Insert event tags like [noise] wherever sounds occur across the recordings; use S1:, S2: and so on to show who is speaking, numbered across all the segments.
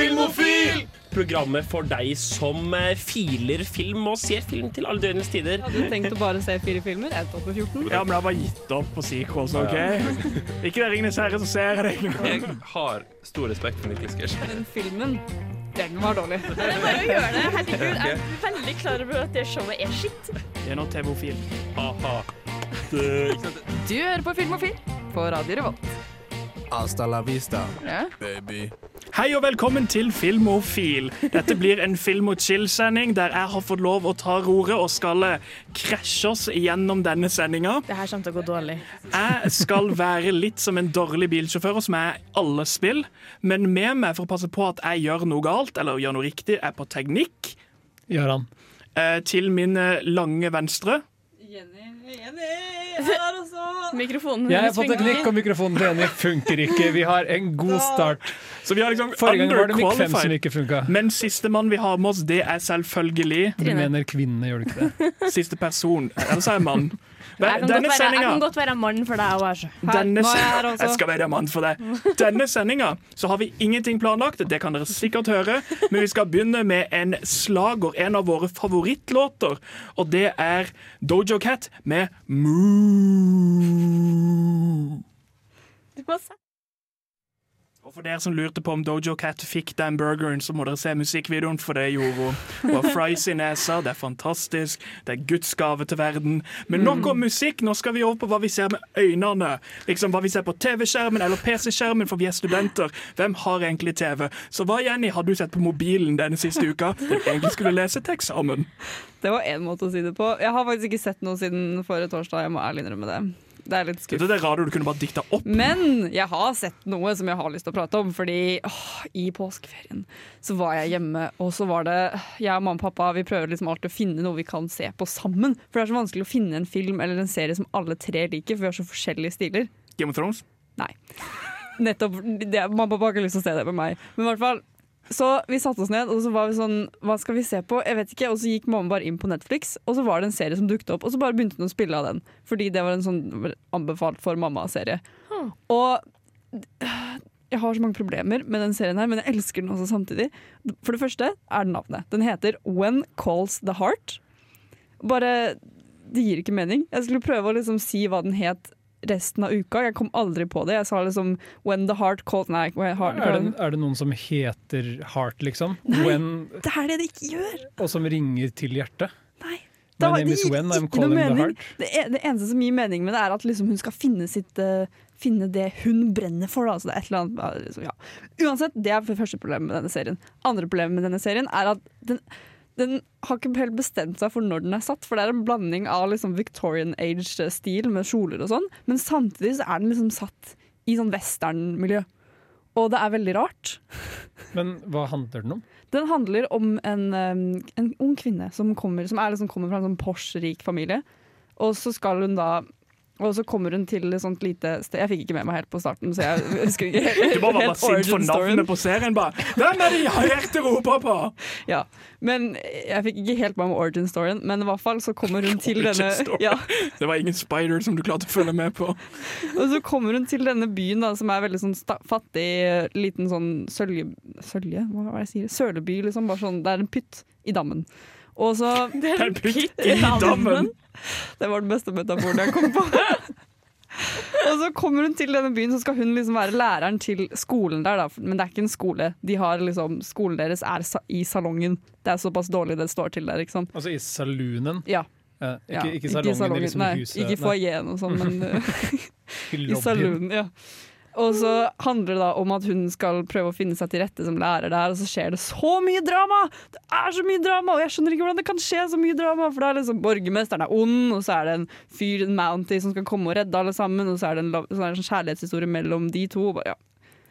S1: Filmofil! Programmet for deg som eh, filer film og ser film til alle døgnets tider.
S2: Hadde du tenkt å bare se fire filmer? Endte opp på 14.
S3: Ja, men jeg har bare gitt opp på sequels, OK? Ikke det Ringenes herre, så ser jeg det.
S4: Jeg har stor respekt for Niklas Gersh.
S2: Den filmen, den var dårlig.
S5: Det er bare å gjøre det. Herregud, jeg er veldig klar over at det showet er skitt.
S3: Det er nå TV-ofil.
S1: Ha-ha.
S2: Du hører på Filmofil på Radio Revolt.
S6: Hasta la vista,
S2: Ja.
S6: baby.
S3: Hei og velkommen til Filmofil. Dette blir en film og chill-sending der jeg har fått lov å ta roret og skal eh, krasje oss gjennom denne sendinga.
S5: Det her kommer til å gå dårlig.
S3: Jeg skal være litt som en dårlig bilsjåfør, som er alle spill, men med meg for å passe på at jeg gjør noe galt, eller gjør noe riktig, er på teknikk.
S7: Gjør
S3: han. Til min eh, lange venstre. [laughs]
S5: Mikrofonen
S7: Jeg
S5: har
S7: fått en
S5: klikk,
S7: og mikrofonen til Jenny funker ikke. Vi har en god start.
S3: Så vi har liksom
S7: Forrige gang var det Mikk 5 som ikke funka.
S3: Men sistemann vi har med oss, det er selvfølgelig
S7: Du mener kvinnene, gjør du ikke det? [laughs]
S3: siste person. Ellers er jeg mann.
S5: Jeg kan, godt være, jeg kan godt være mann for deg òg.
S3: Denne
S2: jeg
S3: se- jeg skal være mann for deg. Denne sendinga så har vi ingenting planlagt, det kan dere sikkert høre. Men vi skal begynne med en slager, en av våre favorittlåter. Og det er Dojo Cat med Moo. Og for dere som lurte på om Dojo Cat fikk den burgeren, så må dere se musikkvideoen, for det gjorde hun. Hun fries i nesa, det er fantastisk, det er Guds gave til verden. Men nok om musikk, nå skal vi over på hva vi ser med øynene. Liksom hva vi ser på TV-skjermen eller PC-skjermen, for vi er studenter. Hvem har egentlig TV? Så hva, Jenny, har du sett på mobilen denne siste uka? Den egentlig skulle lese til eksamen.
S2: Det var én måte å si det på. Jeg har faktisk ikke sett noe siden forrige torsdag. Jeg må ærlig innrømme det. Det er litt
S3: Dette
S2: Det
S3: er radio du kunne bare dikta opp.
S2: Men jeg har sett noe som jeg har lyst til å prate om. Fordi åh, i påskeferien så var jeg hjemme, og så var det jeg og mamma og pappa Vi prøver liksom alltid å finne noe vi kan se på sammen. For det er så vanskelig å finne en film eller en serie som alle tre liker, for vi har så forskjellige stiler.
S3: Game of Thrones.
S2: Nei. Nettopp. Det, mamma og pappa har ikke lyst til å se det med meg. Men i hvert fall så vi satte oss ned, og så var vi sånn Hva skal vi se på? Jeg vet ikke. Og så gikk mamma bare inn på Netflix, og så var det en serie som dukket opp. Og så bare begynte hun å spille av den, fordi det var en sånn anbefalt for mamma-serie. Og jeg har så mange problemer med den serien her, men jeg elsker den også samtidig. For det første er det navnet. Den heter When Calls the Heart. Bare Det gir ikke mening. Jeg skulle prøve å liksom si hva den het resten av uka. Jeg kom aldri på det. Jeg sa liksom When the heart calls Nei, heart,
S7: Er det, er det noen som heter Heart, liksom? When,
S2: det er det det ikke gjør!
S7: og som ringer til hjertet?
S2: Nei.
S7: My name is When, I'm
S2: ikke noe
S7: calling the
S2: mening.
S7: heart.
S2: Det, er, det eneste som gir mening med det, er at liksom hun skal finne, sitt, uh, finne det hun brenner for. Da. Altså det er et eller annet, liksom, ja. Uansett, det er første problemet med denne serien. Andre problemet med denne serien er at den, den har ikke helt bestemt seg for når den er satt. For det er en blanding av liksom Victorian age-stil med kjoler og sånn, men samtidig så er den liksom satt i sånn westernmiljø. Og det er veldig rart. [laughs]
S7: Men hva handler den om?
S2: Den handler om en, um, en ung kvinne som kommer, som liksom kommer fra en sånn Porsche-rik familie. Og så skal hun da og så kommer hun til et sånt lite sted Jeg fikk ikke med meg helt på starten, så jeg husker ikke helt, [laughs]
S3: Du bare var bare sint for navnet på serien. bare Hvem er det hjertet roper på?
S2: Ja, men jeg fikk ikke helt med meg origin storyen, men i hvert fall så kommer hun til denne ja,
S3: Det var ingen spider som du klarte å følge med på.
S2: Og så kommer hun til denne byen da, som er veldig sånn fattig, liten sånn sølje... Sølje? Hva er det jeg sier? Søleby, liksom. Bare sånn, det er en pytt i dammen. Og så [laughs]
S3: Det er en pytt i dammen.
S2: Det var den beste metaforen jeg kom på. [laughs] Og så kommer hun til denne byen, så skal hun liksom være læreren til skolen der. Da. Men det er ikke en skole. De har liksom, skolen deres er i salongen. Det er såpass dårlig det står til der. Liksom.
S7: Altså i saloonen?
S2: Ja.
S7: ja. ikke, ikke salongen i liksom
S2: nei,
S7: huset?
S2: Ikke foajeen og sånn, men [laughs]
S7: I
S2: i saloonen. Ja. Og så handler det da om at hun skal prøve å finne seg til rette som lærer der, og så skjer det så mye drama! Det er så mye drama, og jeg skjønner ikke hvordan det kan skje så mye drama. For det er liksom borgermesteren er ond, og så er det en fyr, en Mountie, som skal komme og redde alle sammen, og så er det en, så er det en kjærlighetshistorie mellom de to. Bare, ja.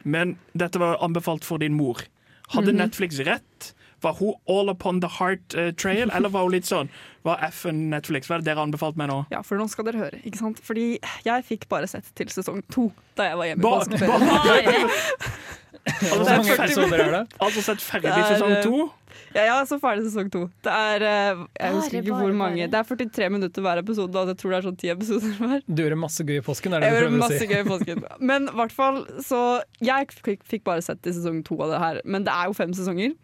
S3: Men dette var anbefalt for din mor. Hadde
S2: Mhm.
S3: Netflix rett? Var hun all upon the heart uh, trail, eller var hun litt sånn Hva er F-en Netflix? Hva er det dere anbefalt meg nå?
S2: ja, for nå skal dere høre, ikke sant? Fordi jeg fikk bare sett til sesong to da jeg var hjemme i
S3: Ba-
S2: påskeferien. [laughs]
S3: Altså,
S7: Hvor mange
S3: sett ferdig,
S7: er
S3: altså sett ferdig
S2: er,
S3: sesong
S2: eh,
S3: to.
S2: Ja, ja, så ferdig sesong to. Det er eh, Jeg husker ikke hvor mange. Det er 43 minutter hver episode, og jeg tror det er sånn 10 episoder hver.
S7: Du gjør masse gøy i påsken, er det
S2: Jeg
S7: du prøver å
S2: masse
S7: si?
S2: gøy i påsken. Men i hvert fall så Jeg fikk, fikk bare sett i sesong to av det her, men det er jo fem sesonger.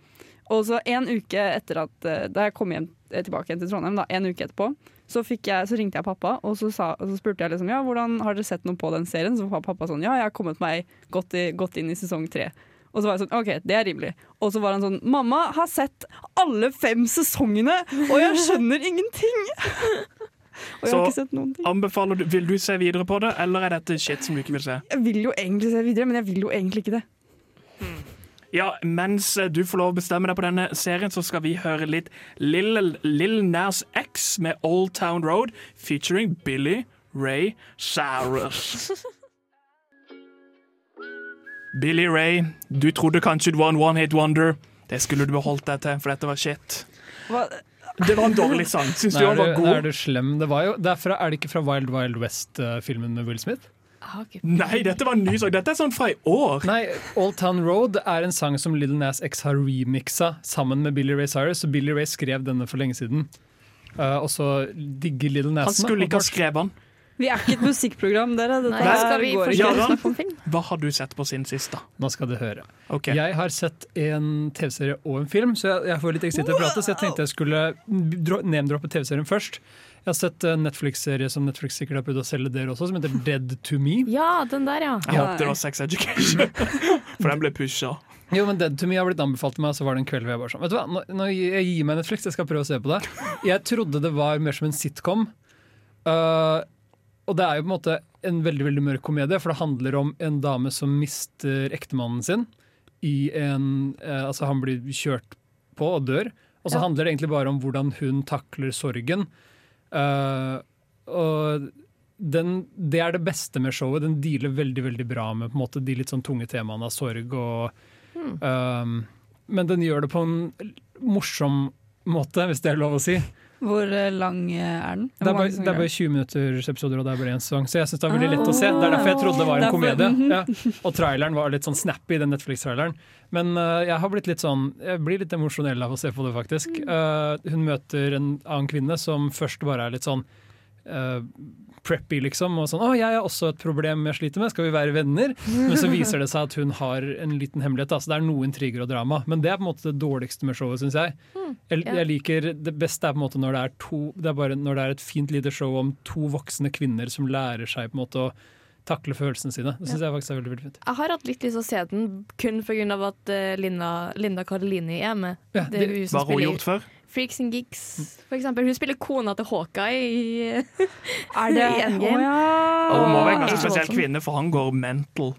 S2: Og så en uke etter at eh, Da jeg kom hjem, eh, tilbake igjen til Trondheim, da, en uke etterpå, så, fikk jeg, så ringte jeg pappa og så, sa, og så spurte jeg liksom Ja, hvordan har dere sett noe på den serien. Så var pappa sånn Ja, jeg har kommet meg godt, i, godt inn i sesong tre. Og så var jeg sånn, ok, det er rimelig. Og så var han sånn Mamma har sett alle fem sesongene, og jeg skjønner ingenting! [laughs] og jeg
S3: Så-
S2: har ikke sett noen ting.
S3: Anbefaler du, Vil du se videre på det, eller er dette shit som du ikke vil se?
S2: Jeg vil jo egentlig se videre, men jeg vil jo egentlig ikke det.
S3: Ja, Mens eh, du får lov å bestemme deg på denne serien, så skal vi høre litt Lil, Lil Nas X med Old Town Road featuring Billy Ray Cyrus. [laughs] Billy Ray, du trodde kanskje du var en one hit wonder. Det skulle du beholdt deg til, for dette var shit.
S2: Hva?
S3: Det var en dårlig sang. Syns du
S7: han
S3: var
S7: du, er
S3: god?
S7: du slem? Det, var jo, det er, fra, er det ikke fra Wild Wild West-filmen med Will Smith?
S3: Nei, dette var en ny sang. Dette er sånn fra i år.
S7: Nei, Old Town Road er en sang som Little Nas X har remixa sammen med Billy Ray Cyrus. Så Billy Ray skrev denne for lenge siden. Uh, og så digger Little Nas
S3: Han skulle ikke ha skrevet den.
S2: Vi er ikke et musikkprogram, dere. Dette
S5: Nei, skal vi
S2: går ikke.
S3: Ja,
S5: snakke om film?
S3: Hva har du sett på sin siste?
S7: Nå skal du høre.
S3: Okay.
S7: Jeg har sett en TV-serie og en film, så jeg, jeg får litt eksitert å prate. Så jeg tenkte jeg skulle dro- name-droppe TV-serien først. Jeg har sett en Netflix-serie som Netflix sikkert har prøvd å selge dere også, som heter Dead to Me.
S5: Ja, den der, ja.
S3: Jeg håpet det var Sex Education, [laughs] for den ble pusha.
S7: Jo, men Dead to Me har blitt anbefalt til meg, så var det en kveld hvor jeg bare sånn Vet du hva, nå, nå jeg gir meg Netflix, jeg skal prøve å se på det. Jeg trodde det var mer som en sitcom. Uh, og det er jo på en måte en veldig veldig mørk komedie, for det handler om en dame som mister ektemannen sin i en uh, Altså, han blir kjørt på og dør. Og så
S2: Ja.
S7: handler det egentlig bare om hvordan hun takler sorgen. Uh, og den, det er det beste med showet. Den dealer veldig veldig bra med på en måte, de litt sånn tunge temaene av sorg. Og, um, men den gjør det på en morsom måte, hvis det er lov å si.
S2: Hvor eh, lang eh, er den?
S7: Det er, bare, det er bare 20 minutters episoder, og det er bare én sesong. Så jeg synes det er veldig lett å se. Det er derfor jeg trodde det var en
S2: Derfor-
S7: komedie.
S2: mhm.
S7: Ja. Og traileren var litt sånn snappy, den Netflix-traileren. Men uh, jeg har blitt litt sånn Jeg blir litt emosjonell av å se på det, faktisk. Uh, hun møter en annen kvinne som først bare er litt sånn uh, preppy, liksom. Og sånn 'Å, jeg har også et problem jeg sliter med, skal vi være venner?' Men så viser det seg at hun har en liten hemmelighet. Da. Så det er noe intriger og drama. Men det er på en måte det dårligste med showet, syns jeg. Jeg, jeg liker Det beste er på en måte når det er to Det er bare når det er et fint lite show om to voksne kvinner som lærer seg på en måte å takle følelsene sine. Det syns jeg faktisk er veldig, veldig fint.
S5: Jeg har hatt litt lyst til å se den kun pga. at eh, Linda, Linda Carolini er med.
S7: Ja,
S5: Det er
S7: det-
S5: hun som
S3: Hva har hun
S5: spiller
S3: gjort før?
S5: Freaks and Geeks, for eksempel. Hun spiller kona til Hawkeye i [laughs]
S2: Er det
S5: en Endgame.
S2: Oh, ja.
S3: Og hun må være en ganske spesiell kvinne, for han går mental.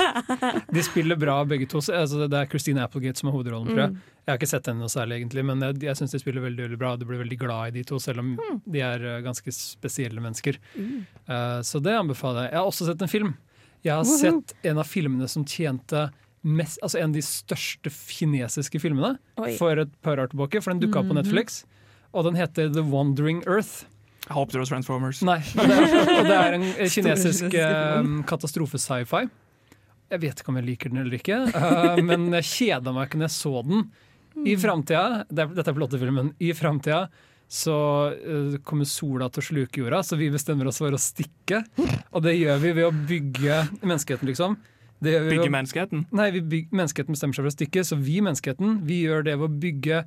S3: [laughs]
S7: De spiller bra begge to. Altså, det er Christine Applegate som har hovedrollen, tror jeg.
S5: Mm.
S7: Jeg har ikke sett henne noe særlig, egentlig, men jeg, jeg syns de spiller veldig veldig bra. Du blir veldig glad i de to, selv om
S5: Mm.
S7: de er eh, ganske spesielle mennesker. Uh, så det anbefaler jeg. Jeg har også sett en film. Jeg har
S2: Woohoo.
S7: sett en av filmene som tjente mest, altså en av de største kinesiske filmene
S5: Oi.
S7: for et par år tilbake, for den dukka opp på Netflix. Og den heter The Wandering Earth.
S3: Jeg håper det var Transformers.
S7: Nei, det er, og det er en [laughs] kinesisk eh, katastrofe-sci-fi. Jeg vet ikke om jeg liker den eller ikke, eh, men jeg kjeda meg ikke når jeg så den. I framtida, er- dette er plottefilmen, i framtida så eh, kommer sola til å sluke jorda, så vi bestemmer oss for å stikke. Og det gjør vi ved å bygge menneskeheten, liksom. Det gjør vi ved
S3: Bygge menneskeheten.
S7: Nei, vi byg, menneskeheten bestemmer seg for å stikke, så vi menneskeheten vi gjør det ved å bygge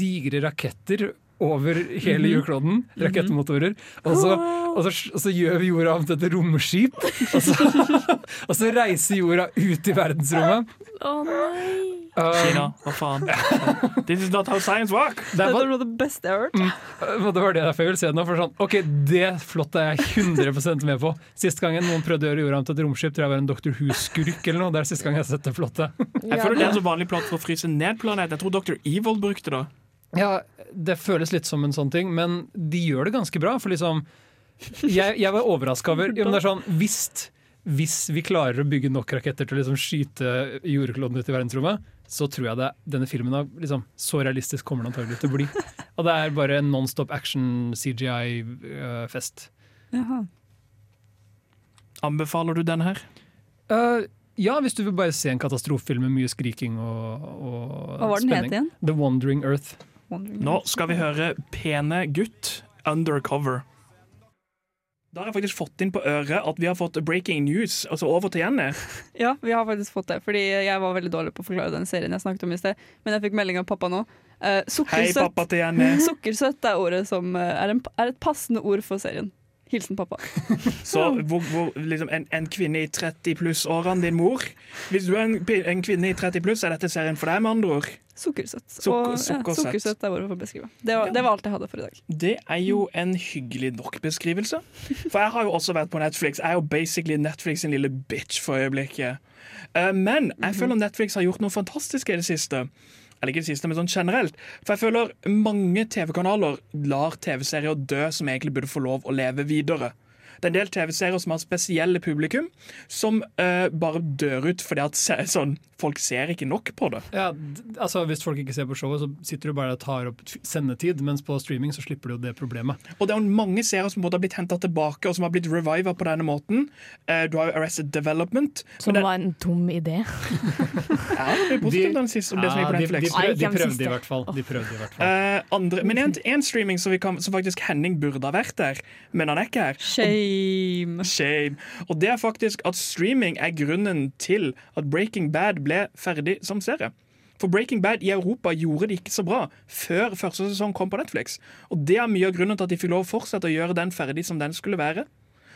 S7: digre raketter over hele jordkloden. Rakettmotorer. Og så, og, så, og så gjør vi jorda om til et romskip. [laughs] Og så, [laughs] og så reiser jorda ut i verdensrommet.
S5: Å nei!
S7: Um,
S3: Kina, hva faen? This is not how science work!
S7: det, var,
S2: er noe av det beste jeg har hørt.
S7: og det var det derfor jeg ville se nå. For sånn, ok, Det flott er jeg 100 med på. Sist gangen noen prøvde å gjøre jorda om til et romskip, tror jeg var en Dr. Who-skurk eller noe. Det er siste gang jeg har sett det flotte.
S3: Jeg føler det er en så vanlig plott for å fryse ned planeten. Jeg tror Dr. Evil brukte det.
S7: Ja, det føles litt som en sånn ting, men de gjør det ganske bra. For liksom Jeg, jeg var overraska over ja, men det er sånn, hvis, hvis vi klarer å bygge nok raketter til å liksom skyte jordkloden ut i verdensrommet, så tror jeg det, denne filmen er liksom, så realistisk kommer den antagelig til å bli. Og det er bare en nonstop action CGI-fest.
S2: Jaha.
S3: Anbefaler du den her?
S7: Uh, Ja, hvis du vil bare se en katastrofefilm med mye skriking og, og
S2: Hva var den het igjen?
S7: The Wandering Earth.
S3: Nå skal vi høre Pene gutt, Undercover. Da har jeg faktisk fått inn på øret at vi har fått breaking news, altså over til Jenny. [laughs]
S2: Ja, vi har faktisk fått det. Fordi jeg var veldig dårlig på å forklare den serien jeg snakket om i sted. Men jeg fikk melding av pappa nå. Eh,
S3: Hei, pappa til Jenny. [laughs]
S2: Sukkersøtt er ordet som eh, er, en, er et passende ord for serien. Hilsen pappa. [laughs]
S3: Så hvor, hvor, liksom en, en kvinne i 30 pluss-årene, din mor Hvis du er en, en kvinne i 30 pluss, er dette serien for deg, med andre ord?
S2: Sukkersøtt.
S3: Sukker-
S2: Og, ja,
S3: sukkersøtt.
S2: er ordet for å beskrive. Det var, det var alt jeg hadde for i dag.
S3: Det er jo en hyggelig nok beskrivelse. For jeg har jo også vært på Netflix. Jeg er jo basically Netflix sin lille bitch for øyeblikket. Eh, Men jeg føler Netflix har gjort noe fantastisk i det siste. Eller ikke det siste, men sånn generelt. For jeg føler mange TV-kanaler lar TV-serier dø som egentlig burde få lov å leve videre. Det er en del TV-serier som har spesielle publikum, som uh, bare dør ut fordi at sånn, folk ser ikke nok på det.
S7: Ja, altså Hvis folk ikke ser på showet, så sitter du bare og tar opp sendetid, mens på streaming så slipper du jo det problemet.
S3: Og det er jo mange serier som både har blitt henta tilbake og som har blitt reviva på denne måten. Eh, du har jo Arrested Development.
S5: Som
S3: det,
S5: var en dum idé. [laughs]
S3: ja, det er positivt, den siste, om det som er på
S7: de, de,
S3: Netflix.
S7: prøv, de prøvde i hvert fall. De prøvde i hvert fall.
S3: Uh, andre, men en, en streaming som, vi kan, som faktisk Henning burde ha vært der, men han er ikke her.
S2: Shame.
S3: Shame. Og det er faktisk at streaming er grunnen til at Breaking Bad ble ferdig som serie. For Breaking Bad i Europa gjorde det ikke så bra før første sesong kom på Netflix. Og det er mye av grunnen til at de fikk lov å fortsette å gjøre den ferdig som den skulle være.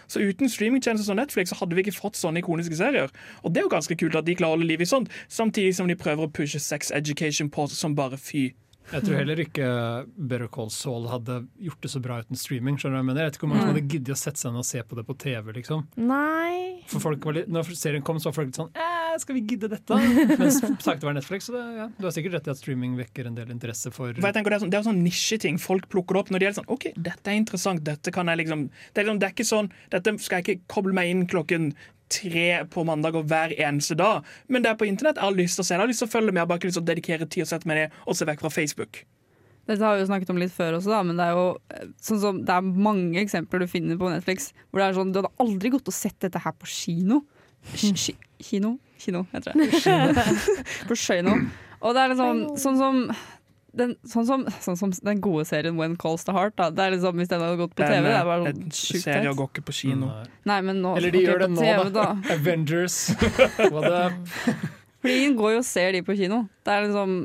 S3: Så uten streamingtjenester som Netflix så hadde vi ikke fått sånne ikoniske serier. Og det er jo ganske kult at de klarer å holde liv i sånt, samtidig som de prøver å pushe sex education på som bare fy.
S7: Jeg tror heller ikke Better Call Saul hadde gjort det så bra uten streaming. skjønner du hva Jeg mener? Jeg vet ikke mange som hadde giddet å sette seg ned og se på det på TV. liksom.
S5: Nei
S7: For folk var litt, Når serien kom, så var folk litt sånn eh, Skal vi gidde dette? [laughs] Mens takket være Netflix. Så det, ja, du har sikkert rett i at streaming vekker en del interesse for
S3: For jeg tenker Det er sånn, det er sånn nisjeting. Folk plukker det opp når de er sånn OK, dette er interessant. Dette kan jeg liksom Det er, liksom, det er ikke sånn Dette skal jeg ikke koble meg inn klokken tre på mandag og hver eneste dag. Men det er på internett. Jeg har lyst til å se det. Jeg har lyst til å følge med. Jeg har bare ikke lyst til å dedikere tid og sette meg ned og se vekk fra Facebook.
S2: Dette har vi jo snakket om litt før også, da, men det er jo eh, sånn som, det er mange eksempler du finner på Netflix hvor det er sånn Du hadde aldri gått og sett dette her på kino. Sh- sh- Kino? Kino, heter det. [laughs] på Skøyno. Og det er liksom sånn som den, sånn, som, sånn som den gode serien When Calls the Heart. Da. Det er liksom, hvis den hadde gått på TV, det er bare sånn sjukt Serien
S3: går ikke på kino.
S7: Nei.
S2: Nei, men nå
S7: Eller de gjør det nå,
S2: TV,
S7: da. [laughs] Avengers. [laughs] What up?
S2: Fordi ingen går jo og ser de på kino. Det er liksom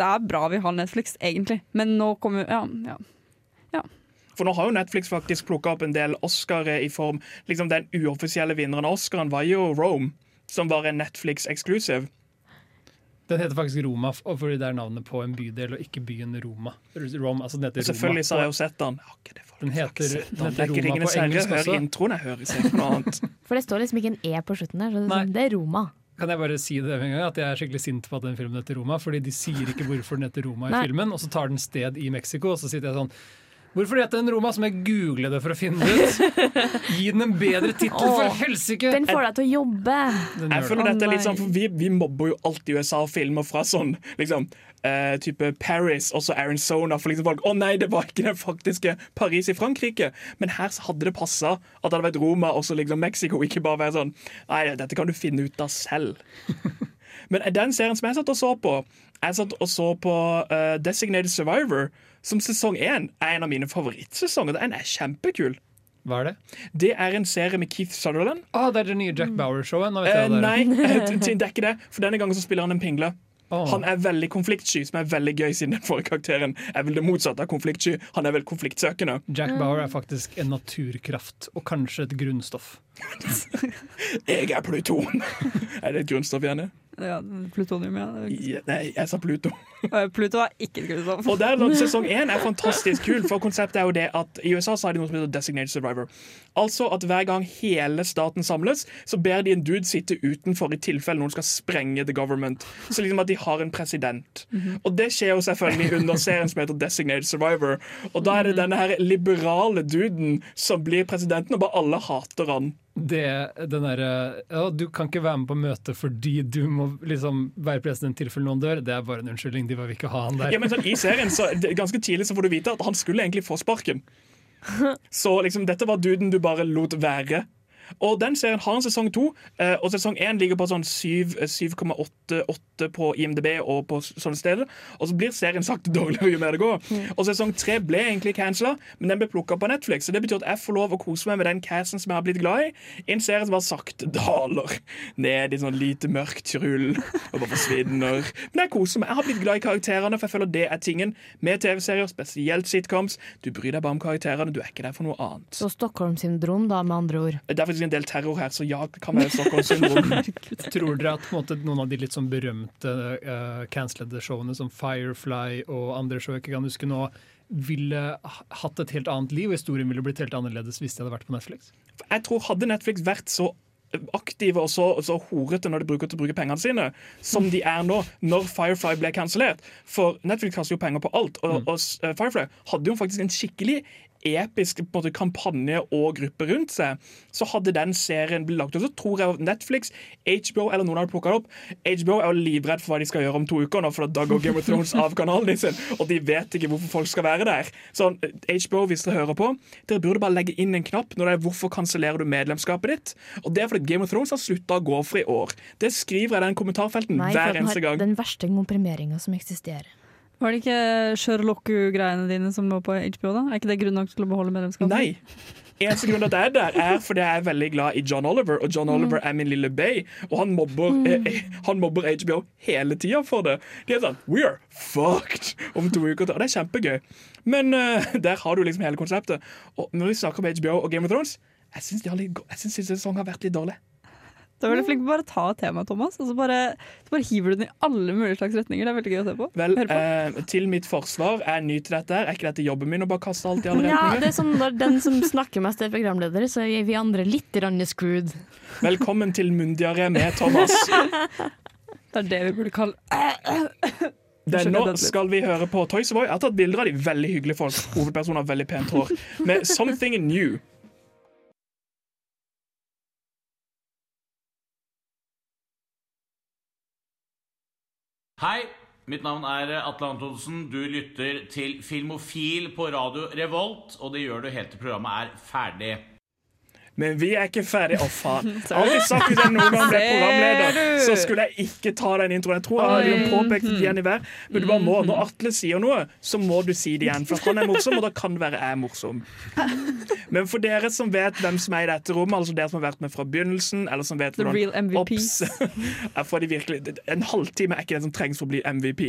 S2: Det er bra vi har Netflix, egentlig. Men nå kommer Ja. ja.
S3: For nå har jo Netflix faktisk plukka opp en del Oscarer i form liksom Den uoffisielle vinneren av Oscaren var jo Rome, som var en Netflix-exclusive.
S7: Den heter faktisk Roma, fordi det er navnet på en bydel, og ikke byen Roma. Rom, altså den heter
S3: Selvfølgelig Roma. har jeg jo sett den. For-
S7: Den heter- den heter
S3: er
S7: Roma på engelsk også.
S3: introen, jeg hører ikke noe annet. [laughs]
S5: For det står liksom ikke en E på slutten der. Så det, sånn, det er Roma.
S7: Kan jeg bare si det med en gang, at jeg er skikkelig sint på at den filmen heter Roma, fordi de sier ikke hvorfor den heter Roma i
S5: Nei.
S7: filmen, og så tar den sted i Mexico, og så sitter jeg sånn Hvorfor heter den Roma? Så må jeg google det for å finne det ut. Gi den en bedre tittel, for helsike!
S5: Den får deg til å jobbe.
S7: Den
S3: Jeg føler dette er litt sånn, for Vi, vi mobber jo alltid USA-filmer fra sånn liksom, Uh, type Paris og så Arizona. For liksom folk, å nei, det var ikke det faktiske Paris i Frankrike. Men her hadde det passa at det hadde vært Roma og så liksom Mexico. Ikke bare være sånn Nei, dette kan du finne ut av selv. [laughs] Men den serien som jeg satt og så på Jeg satt og så på uh, Designated Survivor, som sesong én er en av mine favorittsesonger. Den er kjempekul.
S7: Hva er det?
S3: Det er en serie med Keith Sutherland.
S7: Å, det er det nye Jack Bauer-showet. Nå
S3: Eh,
S7: jeg hva det
S3: nei, eh, [laughs] det er ikke det. For denne gangen så spiller han en pingle.
S7: Oh.
S3: Han er veldig konfliktsky, som er veldig gøy siden den forrige karakteren er vel det motsatte av konfliktsky. Han er vel konfliktsøkende.
S7: Jack Bauer er faktisk en naturkraft, og kanskje et grunnstoff. [laughs]
S3: Jeg er Pluton! [laughs] er det et grunnstoff, Janne?
S2: Ja plutonium, ja.
S3: Ja, Nei, jeg sa Pluto. [laughs]
S2: Pluto er ikke et grunnstoff. [laughs]
S3: Og der, Sesong én er fantastisk kul, for konseptet er jo det at i USA så har de noe som heter Designated Survivor. Altså at hver gang hele staten samles, så ber de en dude sitte utenfor i tilfelle noen skal sprenge the government. Så liksom at de har en president. Og det skjer jo selvfølgelig under serien som heter Designated Survivor. Og da er det denne her liberale duden som blir presidenten, og bare alle hater han.
S7: Det, den derre ja, Du kan ikke være med på møte fordi du må liksom være president i tilfelle noen dør. Det er bare en unnskyldning. De vil ikke ha han der.
S3: Ja, men sånn, I serien så Ganske tidlig så får du vite at han skulle egentlig få sparken. [laughs] Så liksom, dette var duden du bare lot være. Og den serien har en sesong to, eh, og sesong én ligger på sånn 7, eh, 7,88 på IMDb og på sånne steder. Og så blir serien sakte [laughs] dårligere jo mer det går. Og sesong tre ble egentlig cancela, men den ble plukka på Netflix. Så det betyr at jeg får lov å kose meg med den casten som jeg har blitt glad i. I en serie som bare sakte daler ned i sånn lite mørkt rull og bare forsvinner. Men jeg koser meg. Jeg har blitt glad i karakterene, for jeg føler det er tingen med TV-serier, spesielt sitcoms. Du bryr deg bare om karakterene, du er ikke der for noe annet.
S8: Så Stockholm-syndrom, da, med andre ord.
S3: Det er faktisk en del terror her, så ja, det kan være Stockholm-syndrom. [laughs]
S7: Tror dere at på en måte, noen av de litt sånn berømte uh, cancellede showene som Firefly og andre show jeg ikke kan huske nå, ville hatt et helt annet liv, og historien ville blitt helt annerledes hvis de hadde vært på Netflix?
S3: Jeg tror Hadde Netflix vært så aktive og så, så horete når de bruker til å bruke pengene sine, som de er nå, når Firefly ble kansellert For Netflix kaster jo penger på alt, og, og eh, Firefly hadde jo faktisk en skikkelig episk måte, kampanje og gruppe rundt seg, så hadde den serien blitt lagt ut. Så tror jeg Netflix, HBO eller noen hadde plukka det opp. HBO er jo livredd for hva de skal gjøre om to uker, nå, for da går Game of Thrones av kanalen sin, og de vet ikke hvorfor folk skal være der. Så eh, HBO, hvis dere hører på, dere burde bare legge inn en knapp når det er 'Hvorfor kansellerer du medlemskapet ditt?' Og Det er fordi Game of Thrones har slutta å gå for i år. Det skriver jeg i den kommentarfelten
S8: Nei,
S3: hver eneste gang.
S8: den verste komprimeringa som eksisterer.
S2: Var det ikke Sherlock-greiene dine som lå på HBO? da? Er ikke det grunn nok til å beholde medlemskapet?
S3: Nei. Eneste grunn til at jeg er der, er fordi jeg er veldig glad i John Oliver, og John Oliver er min lille bay, og han mobber, eh, han mobber HBO hele tida for det. De er sånn We are fucked om to uker, og det er kjempegøy. Men eh, der har du liksom hele konseptet. Og når vi snakker om HBO og Game of Thrones, jeg syns siste sesong har vært litt dårlig.
S2: Da er du flink på bare å ta temaet, Thomas, og så bare, så bare hiver du den i alle mulige slags retninger. Det er veldig gøy å se på.
S3: Vel,
S2: på.
S3: eh, til mitt forsvar, jeg er ny til dette. her Er ikke dette jobben min å bare kaste alt i alle retninger?
S8: Ja, det er sånn Når den som snakker mest er programleder, så er vi andre litt screwed.
S3: Velkommen til Mundiare med Thomas. [laughs]
S2: Det er det vi burde kalle
S3: Det, nå skal vi høre på Toys Boy. Jeg har tatt bilder av de veldig hyggelige folk. Hovedpersoner har veldig pent hår. Med 'Something New'.
S9: Hei, mitt navn er Atle Antonsen. Du lytter til Filmofil på radio Revolt, og det gjør du helt til programmet er ferdig.
S3: Men vi er ikke ferdig. Å, faen. [laughs] Jeg har ikke sagt hvis jeg noen gang ble programleder, så skulle jeg ikke ta den introen. Jeg tror jeg har liksom påpekt det igjen i hver. Men du bare må, når Atle sier noe, så må du si det igjen. For han er morsom, og da kan det være jeg er morsom. [laughs] Men for dere som vet hvem som er i dette rommet, altså dere som har vært med fra begynnelsen, eller som vet
S2: The real
S3: hvordan Ops, [laughs] de virkelig En halvtime er ikke det som trengs for å bli MVP.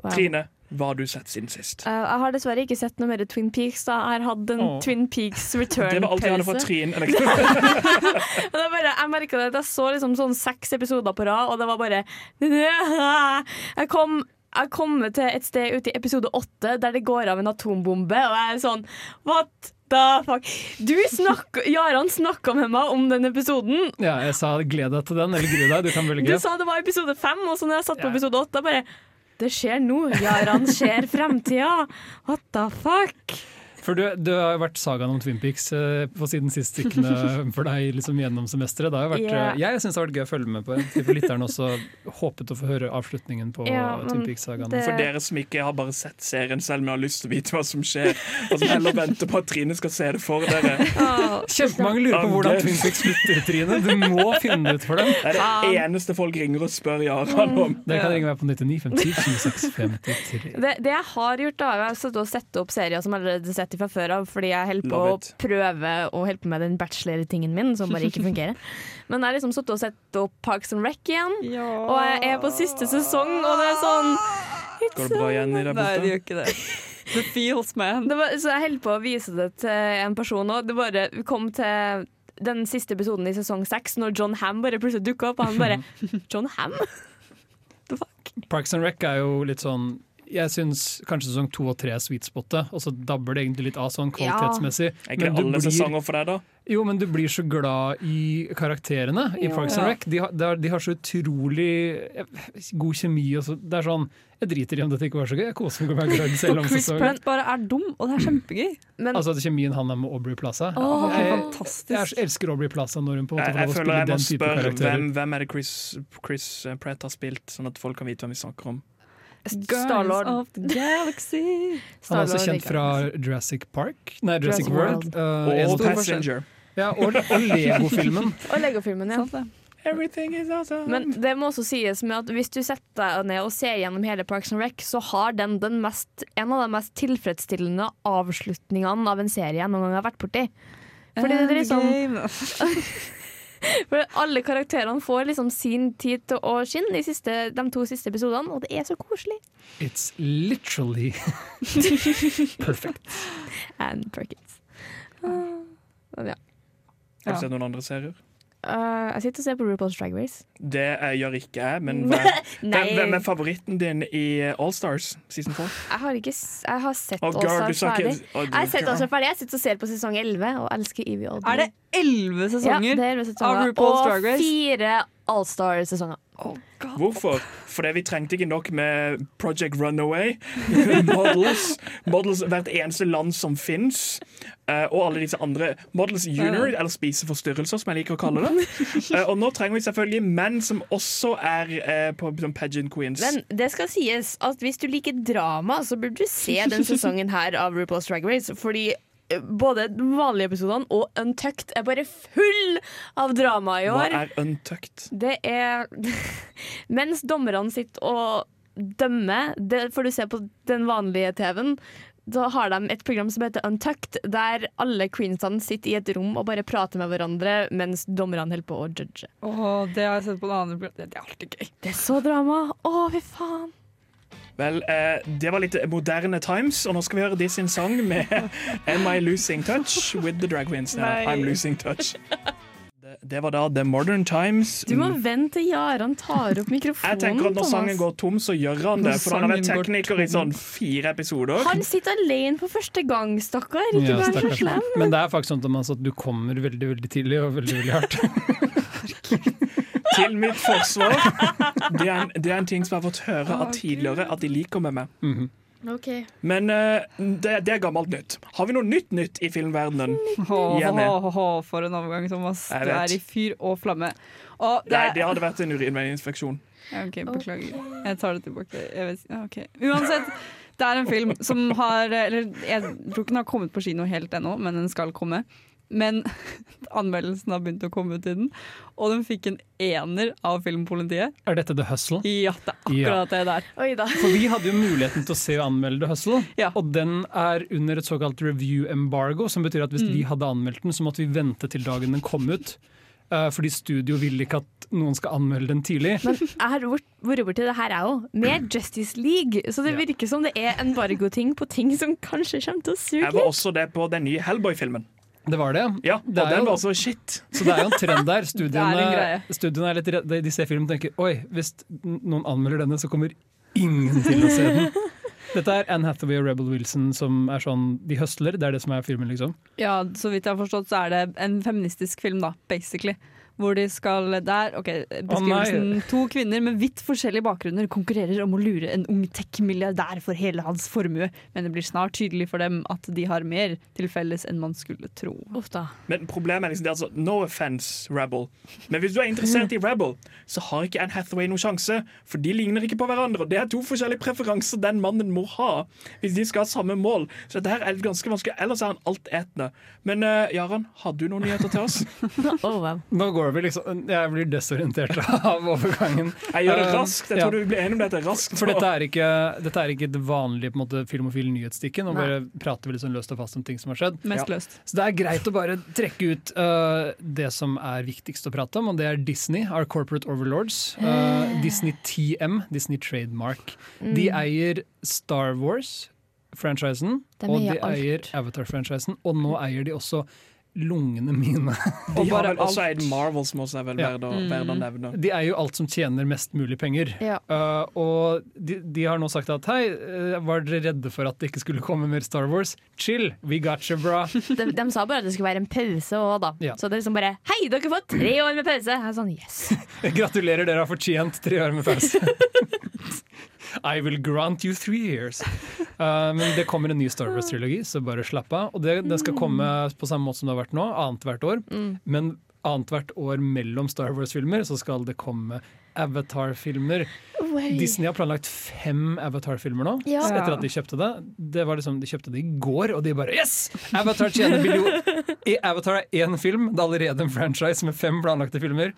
S8: Wow.
S3: Trine, hva har du sett siden sist?
S8: Uh, jeg har dessverre ikke sett noe mer Twin Peaks. da Jeg har hatt en
S3: oh.
S8: Twin Peaks [laughs]
S3: Det var alt jeg hadde
S8: return-pause.
S3: Trine. [laughs]
S8: Det bare, jeg merket at jeg så liksom sånn seks episoder på rad, og det var bare [laughs] Jeg kom jeg kommer til et sted ute i episode åtte der det går av en atombombe, og jeg er sånn What the fuck? Du snakk, Jaran snakka med meg om den episoden.
S7: Ja, jeg sa gled deg til den, eller gru deg, du kan
S8: Du sa det var episode fem, og så når jeg satt på episode åtte, bare Det skjer nå. Jaran ser fremtida. What the fuck?
S7: For du, du har jo vært sagaen om Twin Peaks eh, på siden sist stikkende for deg liksom gjennom semesteret. Det har vært, eh, Jeg syns det har vært gøy å følge med på. Tipper lytteren også håpet å få høre avslutningen på
S8: Ja,
S7: Twin Peaks-sagaen.
S8: det-
S3: For dere som ikke har bare sett serien selv, men har lyst til å vite hva som skjer, og som heller venter på at Trine skal se det for dere. [laughs]
S7: Kjempemange lurer på hvordan Twin Peaks slutter, Trine. Du må finne det ut for dem.
S3: Det er det eneste folk ringer og spør Jarand om.
S7: Dere kan ringe meg på 99 57 26 53.
S8: Det, det jeg har gjort, da, jeg har sette sett opp serier som allerede allerede har sett fra før av, fordi jeg holder på å prøve å holde på med den bachelor-tingen min, som bare ikke [laughs] fungerer. Men jeg har liksom sittet og sett opp Parks and Rec igjen, og jeg er på siste sesong, og det er sånn
S3: Går det bra igjen i der
S2: Nei, det gjør ikke det. The feels, man.
S8: det var, Så jeg holder på å vise det til en person, òg. det bare vi kom til den siste episoden i sesong seks, når John Ham bare plutselig dukka opp, og han bare [laughs] John Ham?
S7: Parks and Rec er jo litt sånn jeg syns kanskje sesong to og tre er sweet spotet, og så dabber det egentlig litt av sånn
S8: Ja.
S7: kvalitetsmessig.
S3: Er ikke det alle sesonger for deg, da?
S7: Jo, men du blir så glad i karakterene i
S2: jo.
S7: Parks and Rec. De har, de har, de har så utrolig eh, god kjemi. Og så, det er sånn, Jeg driter i om dette ikke var så gøy, jeg koser meg med Greg selv om
S2: Chris
S7: sesongen.
S2: Pratt bare er dum, og det er kjempegøy.
S8: Men
S7: Altså kjemien han er med Aubrey Plaza.
S2: Åh,
S7: jeg,
S2: fantastisk.
S7: jeg elsker Aubrey Plaza når hun på en måte
S3: Jeg,
S7: får lov å
S3: jeg føler
S7: spille
S3: jeg må
S7: den type
S3: spørre
S7: karakterer.
S3: hvem, hvem er det Chris, Chris Pratt har spilt, sånn at folk kan vite hvem vi snakker om.
S8: Star-Lord.
S2: of the Galaxy.
S7: Han er også kjent fra. Jurassic Park Nei, Jurassic
S8: Jurassic
S7: World.
S8: World.
S7: Uh,
S3: Og Passenger.
S7: Ja, og, og Lego-filmen. [laughs]
S8: Og Lego-filmen, ja.
S3: Everything is awesome.
S8: Men det må også sies med at hvis du setter deg ned og ser gjennom hele Parks and Rec, så har den, den mest, en av de mest tilfredsstillende avslutningene av en serie jeg noen gang har vært borti. Fordi det er liksom
S2: Endgame. [laughs] [laughs]
S8: For alle karakterene får liksom sin tid til å skinne de, siste, de to siste episodene, og det er så koselig.
S7: It's literally [laughs] perfect.
S8: And Perkins. Uh, ja.
S3: Har du sett noen andre serier?
S8: Uh, jeg sitter og ser på RuPaul's Drag Race.
S3: Det eh, gjør ikke jeg, men [laughs] hva hvem, hvem er favoritten din i Allstars season 4?
S8: Jeg har, ikke, jeg har sett
S3: Oh, All-Stars
S8: ferdig.
S3: oh,
S8: Jeg har sett
S3: girl.
S8: All Stars ferdig Jeg sitter og ser på sesong 11 og elsker Evie Oddly.
S2: Er det elleve sesonger
S8: Ja, er 11 sesonger.
S2: av RuPaul's
S8: og
S2: Drag Race?
S8: fire Allstar-sesonger.
S3: Hvorfor? Fordi vi trengte ikke nok med Project Runaway. [laughs] Models. Models hvert eneste land som fins. og alle disse andre Models Junior, eller spiseforstyrrelser, som jeg liker å kalle det. [laughs] Eh, og nå trenger vi selvfølgelig menn som også er eh, på som pageant queens.
S8: Men det skal sies at hvis du liker drama, så burde du se den [laughs] sesongen her av RuPaul's Drag Race. Fordi eh, både de vanlige episodene og Untucked er bare full av drama i år.
S3: Hva er untucked?
S8: Det er [laughs] Mens dommerne sitter og dømmer, det får du se på den vanlige TV-en. Da har de et program som heter Untucked, der alle queensene sitter i et rom og bare prater med hverandre mens dommerne holder på å judge.
S2: Åh, det har jeg sett på en annen program. Det er alltid gøy.
S8: Det er så drama! Å, fy faen!
S3: Vel, eh, det var litt moderne times, og nå skal vi høre de sin sang med [laughs] Am I Losing Touch with the Drag Queens. Ja,
S8: Nei.
S3: I'm Losing Touch. Det, det var da The Modern Times.
S8: Du må vente til Jaran tar opp mikrofonen.
S3: Jeg tenker at Når sangen går tom, så gjør han det.
S2: Når
S3: For han har vært tekniker i sånn fire episoder.
S8: Han sitter alene på første gang, stakkar. Ikke
S7: Ja,
S8: vær så slem.
S7: Men det er faktisk sånn Thomas, at du kommer veldig veldig tidlig og veldig veldig hardt. [laughs]
S3: Til mitt forsvar. [laughs] Det er, en, det er en ting som jeg har fått høre av tidligere, at de liker med meg.
S7: Mhm.
S8: Ok.
S3: Men uh, det, det er gammelt nytt. Har vi noe nytt nytt i filmverdenen?
S2: Åh, åh, åh, for en overgang, Thomas.
S3: Jeg
S2: Du
S3: vet.
S2: er i fyr og flamme. Og det,
S3: Nei, det hadde vært en urinveiinfeksjon.
S2: Ja, OK, beklager. Jeg tar det tilbake. Jeg vet, okay. Uansett, det er en film som har Eller jeg tror ikke den har kommet på kino helt ennå, men den skal komme. Men [laughs] anmeldelsen har begynt å komme ut i den, og den fikk en ener av Filmpolitiet.
S7: Er dette The Hustle?
S2: Ja, det er akkurat det der.
S8: Oi da.
S7: For vi hadde jo muligheten til å se og anmelde The Hustle,
S2: Ja.
S7: og den er under et såkalt review embargo, som betyr at hvis
S2: Mm.
S7: vi hadde anmeldt den, så måtte vi vente til dagen den kom ut. Eh, fordi studio vil ikke at noen skal anmelde den tidlig.
S8: Men jeg har vært borti det her, jeg òg. Med Justice League. Så det
S7: Ja.
S8: virker som det er embargo-ting på ting som kanskje kommer til å suge
S3: Jeg var også det på den nye Hellboy-filmen.
S7: Det var det.
S3: Ja, og
S7: Det
S3: den
S7: jo-
S3: var så shit.
S7: Så det er jo en trend der. [laughs]
S2: Studiene, er
S7: Studiene, er litt redde. De ser filmen og tenker oi, hvis noen anmelder denne, så kommer ingen til å se den. [laughs] Dette er Anne Hathaway og Rebel Wilson som er sånn De høsler, det er det som er filmen, liksom.
S2: Ja, så vidt jeg har forstått, så er det en feministisk film, da, basically. Hvor de skal Der, OK, beskrivelsen. to kvinner med vidt forskjellige bakgrunner konkurrerer om å lure en ung tech-milliardær for hele hans formue, men det blir snart tydelig for dem at de har mer til felles enn man skulle tro.
S8: Da.
S3: Men problemet er liksom det, altså, No offense, Rebel. Men hvis du er interessert i Rebel, så har ikke Anne Hathaway noen sjanse. For de ligner ikke på hverandre. og Det er to forskjellige preferanser den mannen må ha hvis de skal ha samme mål. Så dette her er ganske vanskelig. Ellers er han altetende. Men uh, Jaran, har du noen nyheter til oss? [laughs]
S8: Oh, wow.
S7: Nå går vi liksom Jeg blir desorientert [laughs] av overgangen.
S3: Jeg gjør det
S7: Eh,
S3: raskt. Jeg tror
S7: ja.
S3: du blir enig om dette raskt.
S7: For dette er ikke, dette er ikke det vanlige på en måte, filmofile nyhetsstikken. Nå bare prater vi sånn løst og fast om ting som har skjedd.
S2: Mest
S3: Ja.
S2: løst.
S7: Så det er greit å bare trekke ut uh, det som er viktigst å prate om, og det er Disney, our corporate overlords. Uh, Disney TM, Disney Trademark. De eier Star Wars-franchisen, og de
S8: alt.
S7: eier Avatar-franchisen, og nå eier de også lungene mine. [laughs]
S3: De
S2: bare
S3: også
S2: alt.
S3: Marvel, som også er vel
S7: Ja.
S3: verdt å, verd å nevne.
S7: De er jo alt som tjener mest mulig penger.
S8: Ja.
S7: Uh, og de, de har nå sagt at hei, uh, var dere redde for at det ikke skulle komme mer Star Wars? Chill, we got you, bra. [laughs]
S8: De, de sa bare at det skulle være en pause òg, da.
S7: Ja.
S8: Så det er liksom bare Hei, dere får tre år med pause! Jeg er sånn, yes. [laughs]
S7: Gratulerer, dere har fortjent tre år med pause. I will grant you three years. Uh, men det kommer en ny Star Wars-trilogi, så bare slapp av. Og det, den skal komme på samme måte som det har vært nå, annethvert år. Men annethvert år mellom Star Wars-filmer så skal det komme Avatar-filmer. Disney har planlagt fem Avatar-filmer nå,
S8: Ja.
S7: etter at de kjøpte det. Det var liksom, De kjøpte det i går, og de bare Yes! Avatar tjener billion I Avatar er én film, det er allerede en franchise med fem planlagte filmer.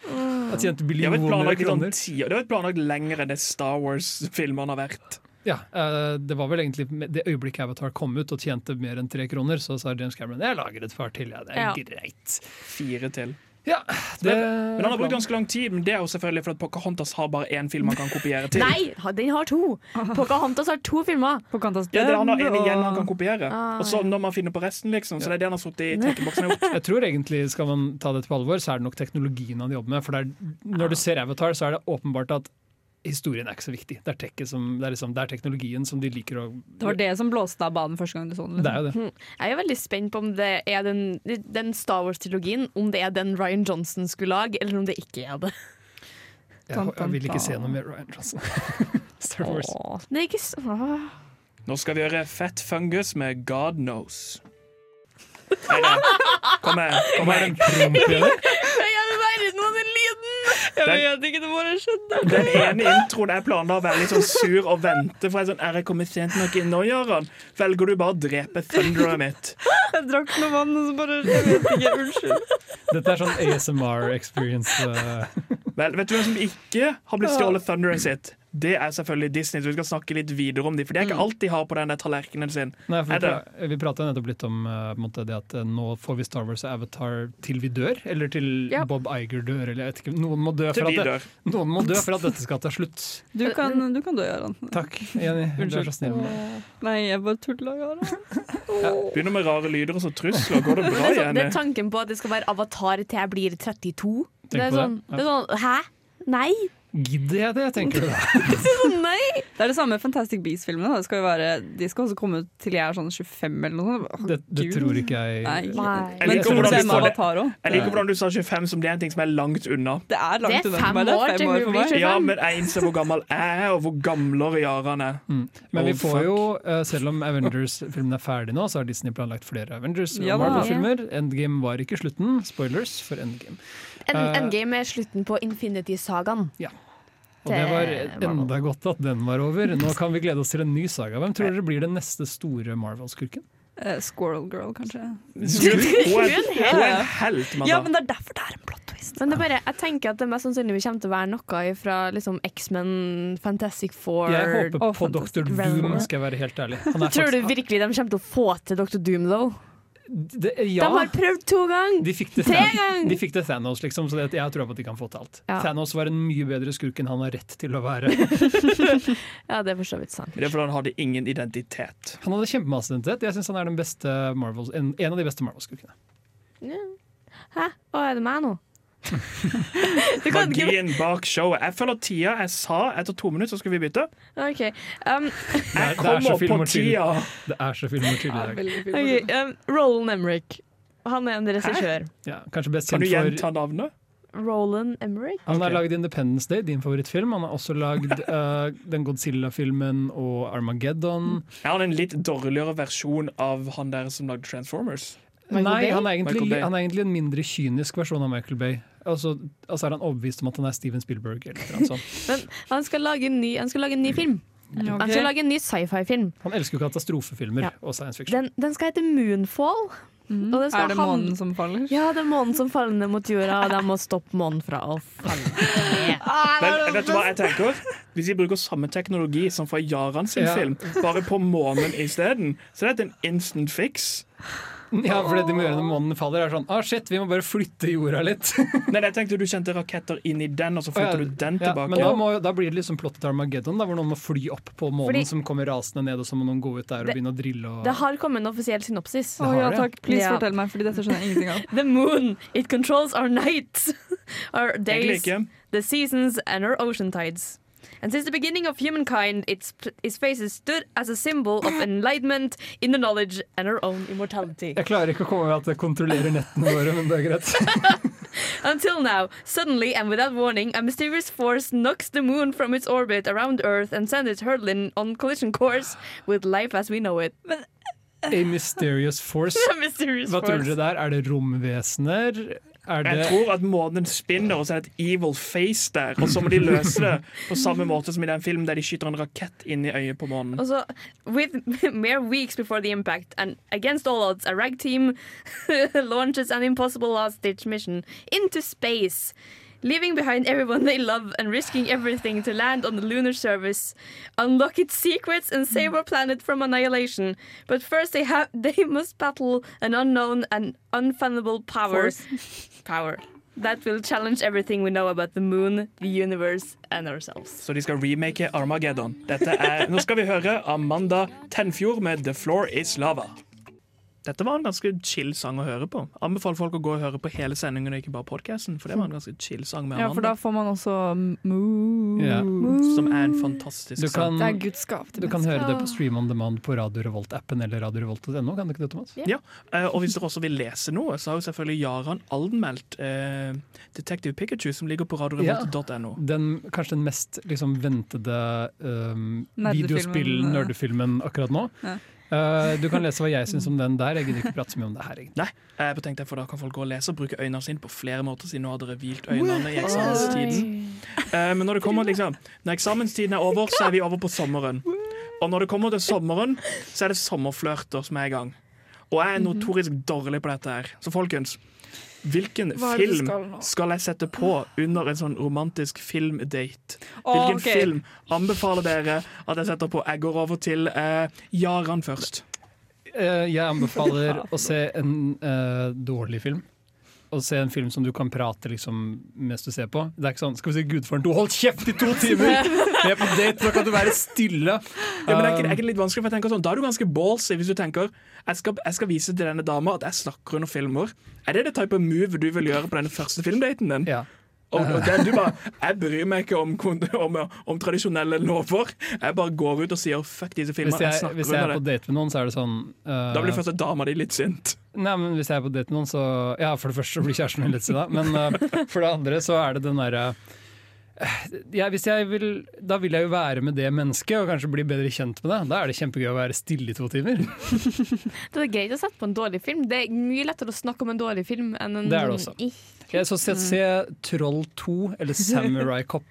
S3: Har tjent
S7: billioner
S3: i sånn
S7: kroner.
S3: Det har vært planlagt lenger enn det Star Wars-filmene har vært.
S7: Ja, eh, Det var vel egentlig det øyeblikket Avatar kom ut og tjente mer enn tre kroner, så sa James Cameron jeg lager et par til, ja, det er
S8: Ja.
S7: greit.
S3: Fire til.
S7: Ja, det,
S3: Men han har brukt ganske lang tid, men det er jo selvfølgelig fordi Pocahontas har bare én film han kan kopiere til.
S8: Nei, den har to! Pocahontas har to filmer.
S2: Pocahontas
S3: Ja, det er han har en igjen han kan kopiere.
S8: Ah,
S3: Og så når man finner på resten, liksom. Så det er det han har sittet i tenkeboksen og gjort.
S7: Jeg tror egentlig, skal man ta dette på alvor, så er det nok teknologien han jobber med. For det er, når du ser Avatar, så er det åpenbart at historien er ikke så viktig. Det er, som, det er, liksom, det er teknologien som de liker å
S2: Det var det som blåste av banen første gang du så den.
S7: Det
S2: Liksom.
S7: er jo det.
S8: Jeg er veldig spent på om det er den, den Star Wars-trilogien, om det er den Ryan Johnson skulle lage, eller om det ikke er det.
S7: Jeg, jeg vil ikke se noe mer Ryan Johnson. [laughs] Star Wars.
S8: Åh, det er ikke så Åh.
S3: Nå skal vi gjøre Fett Fungus med God Knows. Kom her. Kom her.
S8: Hva er den [laughs] lyden? Jeg
S3: Den-
S8: vet ikke, det bare skjedde.
S3: Den ene introen er planla å være litt sånn sur og vente, for jeg er sånn Er jeg kommet sent nok inn nå, Gøran? Velger du bare å drepe thunderet mitt?
S2: Jeg drakk noe vann, og så bare Jeg vet ikke, unnskyld.
S7: Dette er sånn ASMR-experience. eh.
S3: Vel, vet du hvem som ikke har blitt stjålet thunderet sitt? Det er selvfølgelig Disney, så vi skal snakke litt videre om dem. For det er ikke alt de har på den der tallerkenen sin.
S7: Nei, for vi, vi prata nettopp litt om uh, måte det at uh, nå får vi Star Wars og Avatar til vi dør, eller til
S8: Ja.
S7: Bob Iger dør, eller jeg vet ikke. Noen må dø for at,
S3: dør.
S7: det, noen må dø for at dette skal ta slutt. [laughs]
S2: Du kan, du kan dø, Gøran.
S7: Takk, Jenny. Du er så snill.
S2: Nei, jeg bare tulla, [laughs] Ja.
S3: Begynner med rare lyder og så trusler. Går det bra, Jenny?
S8: det, er sånn, det er tanken på at det skal være avatar til jeg blir 32. Det er sånn,
S7: ja.
S8: det er sånn Hæ? Nei!
S7: Gidder jeg det, tenker du da? [laughs]
S8: Nei!
S2: Det er det samme med Fantastic Beasts-filmene. da. Det skal jo være- De skal også komme ut til jeg er sånn 25 eller noe sånt.
S7: Det, det tror ikke jeg.
S2: Nei.
S3: Jeg
S8: Nei.
S2: Men
S3: liker
S2: det
S3: det.
S2: Avatar?
S3: Jeg liker hvordan du sa 25, som det er en ting som er langt unna.
S2: Det er
S8: Det
S2: langt
S8: er
S2: unna
S8: fem
S2: for meg. Det
S8: år
S2: er fem år
S8: hun
S2: for
S8: blir
S2: meg.
S8: 25.
S3: Ja, men jeg innser hvor gammel jeg er, og hvor gamlere Jaran er.
S7: Mm. Men vi
S3: Oh,
S7: får jo, eh, selv om Avengers-filmen er ferdig nå, så har Disney planlagt flere Avengers og
S2: ja,
S7: Marvel-filmer. Endgame var ikke slutten. Spoilers for Endgame.
S8: En,
S7: Eh,
S8: Endgame er slutten på Infinity-sagaen.
S7: Og det var enda godt at den var over. Nå kan vi glede oss til en ny saga. Hvem tror dere blir den neste store Marvel-skurken?
S2: Uh, Squirrel Girl, kanskje.
S3: Hun er,
S2: Ja,
S3: en helt,
S2: Ja, men det er derfor det er en plot twist.
S8: Men det er bare, jeg tenker at det mest sannsynlig kommer til å være noe fra liksom X-Men, Fantastic Four
S7: Jeg håper på Dr. Doom, skal jeg være helt ærlig. Han er
S8: Tror du virkelig de kommer til å få til Dr. Doom, though?
S7: Det,
S8: De
S7: Ja,
S8: har prøvd to ganger!
S7: de fikk det
S8: Tre ganger!
S7: de fikk det Thanos, liksom, så det, jeg tror på at de kan få til alt.
S8: Ja.
S7: Thanos var en mye bedre skurk enn han har rett til å være. [laughs]
S8: Ja, det er for så vidt sant.
S3: Det er fordi han hadde ingen identitet.
S7: Han hadde kjempemasse identitet. Jeg syns han er den beste Marvel, en, en av de beste Marvel-skurkene.
S8: Hæ? Å, er det meg nå?
S3: Magien bak showet. Jeg føler tida jeg sa etter to minutter, så skal vi bytte.
S8: Okay. Um,
S7: Det
S3: Jeg
S7: er så
S3: kommer på tida.
S7: Det er så film og chill i dag.
S8: Okay, um, Roland Emmerich. Han er en regissør.
S7: Ja,
S3: Kan du gjenta navnet?
S8: Roland Emmerich?
S7: Han har
S3: okay.
S7: lagd Independence Day, din favorittfilm. Han har også lagd uh, [laughs] den Godzilla-filmen og Armageddon.
S3: Er han en litt dårligere versjon av han der som lagde Transformers?
S7: Nei, han er, egentlig, han er egentlig en mindre kynisk versjon av Michael Bay. Altså, altså er han overbevist om at han er Steven Spielberg. Eller noe sånt. [laughs]
S8: Men han skal lage en ny, han skal lage en ny film. Han skal lage en ny sci-fi-film.
S7: Han elsker jo katastrofefilmer
S8: Ja.
S7: og science fiction.
S8: Den, den skal hete Moonfall. Og det skal
S2: Er det
S8: han-
S2: månen som faller?
S8: Ja, det er månen som faller ned mot jorda, og den må stoppe månen fra å falle ned. [laughs]
S3: Men vet du hva jeg tenker? Hvis vi bruker samme teknologi som fra Jaran sin
S7: Ja.
S3: film, bare på månen isteden, så er det en instant fix.
S7: Ja, for det de må gjøre når månen faller, er sånn ah, shit, vi må bare flytte jorda litt.
S3: Nei, jeg tenkte du kjente raketter inn i den, og så
S7: Å, ja.
S3: flytter du den
S7: Ja,
S3: tilbake.
S7: men da, må, da blir det liksom plottet til Armageddon, da, hvor noen må fly opp på månen,
S8: Fordi-
S7: som kommer rasende ned, og så må noen gå ut der og
S8: Det-
S7: begynne å drille. Og...
S8: Det har kommet en offisiell synopsis.
S2: Å
S7: oh,
S2: ja takk, please
S8: Ja.
S2: fortell meg, Fordi dette skjønner jeg ingenting av. [laughs]
S8: The moon, it controls our nights, [laughs] our days, the seasons and our ocean tides. And since the beginning of humankind, its, its faces stood as a symbol of enlightenment, inner knowledge and our own immortality.
S7: Jeg klarer ikke å komme med at det kontrollerer nettene våre, men det er greit. [laughs]
S8: Until now, suddenly and without warning, a mysterious force knocks the moon from its orbit around Earth and sends it hurtling on collision course with life as we know it.
S7: A mysterious force. [laughs]
S8: A mysterious
S7: Hva tror
S8: force.
S7: dere der? Er det romvesener? Er
S3: Jeg tror at månen spinner, og så er det et evil face der. Og så må de løse det på samme måte som i den filmen der de skyter en rakett inn i øyet på månen.
S8: Og så, with [laughs] mere weeks before the impact, and against all odds, a rag team [laughs] launches an impossible last-ditch mission into space, leaving behind everyone they love and risking everything to land on the lunar surface, unlock its secrets, and save our planet from annihilation. But first, they have [laughs] they must battle an unknown and unfathomable power. [laughs] Power. That will challenge everything we know about the moon, the universe, and ourselves.
S3: Så de skal remake Armageddon. Er, nå skal vi høre Amanda Tenfjord med 'The Floor Is Lava'. Dette var en ganske chill sang å høre på. Anbefaler folk å gå og høre på hele sendingen og ikke bare podcasten, for det var en ganske chill sang med
S2: Ja, for da får man også moo.
S7: Ja.
S3: Som er en fantastisk
S7: Du
S3: sang.
S2: Det er Guds gave til
S7: du kan høre det på Stream on Demand på Radio Revolt-appen eller radiorevolt.no, kan du ikke det, Thomas?
S3: Ja, eh, og hvis dere også vil lese noe, så har jo selvfølgelig Jaran Aldenmeldt eh, Detective Pikachu, som ligger på radiorevolt.no.
S7: Den, kanskje den mest liksom, ventede um, videospill-nerdefilmen akkurat nå.
S2: Ja.
S7: Uh, du kan lese hva jeg syns om den der. Jeg gidder ikke prate så mye om det her. egentlig.
S3: Nei, jeg tenkte for da kan folk gå og lese og bruke øynene sine på flere måter, siden nå har dere hvilt øynene i eksamenstiden. Uh, men når det kommer liksom Når eksamenstiden er over, så er vi over på sommeren. Og når det kommer til sommeren, så er det sommerflørter som er i gang. Og jeg er notorisk dårlig på dette her. Så folkens, hvilken film
S2: skal
S3: skal jeg sette på under en sånn romantisk filmdate? Hvilken
S2: okay.
S3: film anbefaler dere at jeg setter på? Jeg går over til eh, Jaran først.
S7: Uh, jeg anbefaler [laughs] å se en uh, dårlig film. Å se en film som du kan prate liksom mens du ser på. Det er ikke sånn 'skal vi se Gudfaren 2', hold kjeft i to [laughs] timer! Vi er på date, nå kan du være stille.
S3: Ja, men er ikke,
S7: det
S3: er ikke litt vanskelig, for jeg tenker sånn, Da er du ganske ballsy hvis du tenker jeg skal, jeg skal vise til denne dama at jeg snakker under filmer. Er det det type move du vil gjøre på denne første filmdaten din?
S7: ja.
S3: Og, og det, du bare, Jeg bryr meg ikke om, om, om tradisjonelle lover. Jeg bare går ut og sier 'fuck disse filmene'.
S7: Hvis
S3: Jeg,
S7: jeg, hvis jeg er på date med noen, så er det sånn uh,
S3: Da blir først dama di litt sint.
S7: Nei, men Hvis jeg er på date med noen, så Ja, for det første blir kjæresten min litt sinna, men uh, for det andre så er det den derre uh, ja, hvis jeg vil, Da vil jeg jo være med det mennesket og kanskje bli bedre kjent med det. Da er det kjempegøy å være stille i to timer. [laughs]
S8: Det er greit å sette på en dårlig film. Det er mye lettere å snakke om en dårlig film enn en
S7: Det det. Jeg så se, se Troll 2 eller Samurai [laughs] Cop.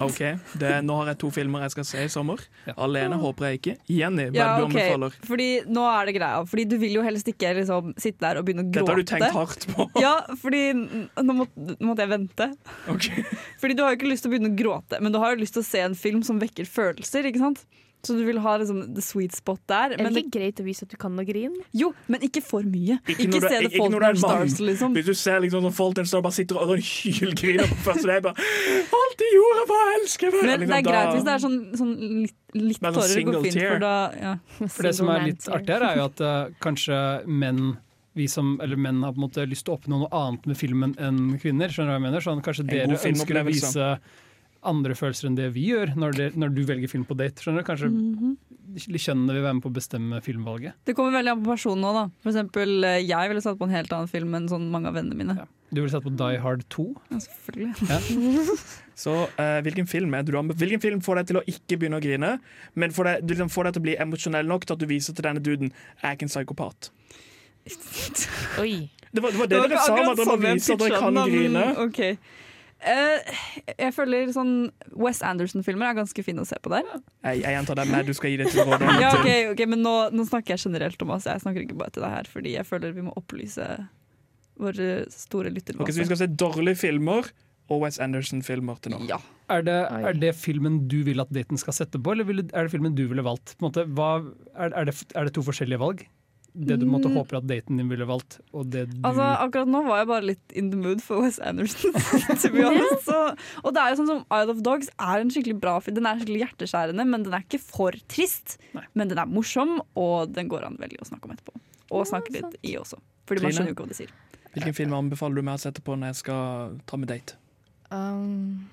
S3: Ok, det, Nå har jeg to filmer jeg skal se i sommer.
S7: Ja.
S3: Alene håper jeg ikke. Jenny, hva
S2: Ja,
S3: er du
S2: ok.
S3: anbefaler?
S2: Fordi nå er det greia. Fordi du vil jo helst ikke liksom, sitte der og begynne å gråte.
S3: Dette har du tenkt hardt på. [laughs]
S2: Ja, fordi nå måtte, nå måtte jeg vente.
S3: Okay.
S2: Fordi du har jo ikke lyst til å begynne å gråte, men du har jo lyst til å se en film som vekker følelser. ikke sant? Så du vil ha liksom the sweet spot der.
S8: Er det
S2: det,
S8: ikke greit å vise at du kan å grine?
S2: jo, men ikke for mye.
S3: Ikke
S2: Ikke, se
S3: ikke-
S2: The
S3: ikke
S2: Fault
S3: når du er mann.
S2: Stars, liksom.
S3: Hvis du ser liksom sånn Fault in Star bare sitter og hylgriner på første, det er bare Alt de gjorde, hva å elske meg!
S2: Men det
S3: Liksom,
S2: er
S3: da-
S2: greit hvis det er sånn, sånn litt, litt
S3: Men sånn
S2: tårer. går fint, for da, ja.
S7: For det som er litt artigere, er jo at uh, kanskje menn vi som, eller menn har på en måte lyst til å oppnå noe annet med filmen enn kvinner. Skjønner du hva jeg mener? Sånn, kanskje dere ønsker å
S3: vise
S7: vise andre følelser enn det vi gjør når, det, når du velger film på date. Skjønner du? Kanskje
S2: Mhm.
S7: kjønnene vil være med på å bestemme filmvalget.
S2: Det kommer veldig an på personen òg, da. For eksempel, eh, jeg ville satt på en helt annen film enn sånn mange av vennene mine.
S7: Ja. Du ville satt på Die Hard 2.
S2: Ja, selvfølgelig. [laughs]
S3: Så uh, hvilken film er det du Hvilken film får deg til å ikke begynne å grine, men får deg, du liksom får deg til å bli emosjonell nok til at du viser til denne duden jeg er ikke en psykopat? [laughs]
S8: Oi.
S3: Det var det, var det,
S2: var
S3: dere sa, at dere må vise at dere kan grine.
S2: ok. Eh, jeg føler sånn Wes Anderson-filmer er ganske fine å se på der.
S3: Jeg, jeg gjentar det med du skal gi det til råd.
S2: Ja,
S3: okay,
S2: ok, ok, Men nå, nå snakker jeg generelt, Thomas. Jeg snakker ikke bare til deg her, fordi jeg føler vi må opplyse våre store
S3: Ok, så vi skal se dårlige filmer og Wes Anderson-filmer til nå.
S2: Ja.
S7: Er det, er det filmen du vil at daten skal sette på, eller er det filmen du ville valgt? På en måte, hva, er, er, det, er det to forskjellige valg? Det du måtte
S2: Mm.
S7: håper at daten din ville valgt, og det du
S2: Altså, Akkurat nå var jeg bare litt in the mood for Wes Anderson. [laughs] Så, og det er jo sånn som Isle of Dogs er en skikkelig bra film. Den er skikkelig hjerteskjærende, men den er ikke for trist.
S7: Nei.
S2: Men den er morsom, og den går an veldig å snakke om etterpå. Og snakke litt i også. Fordi man skjønner jo ikke hva de sier.
S3: Hvilken film anbefaler du meg å sette på når jeg skal ta med date?
S8: Um,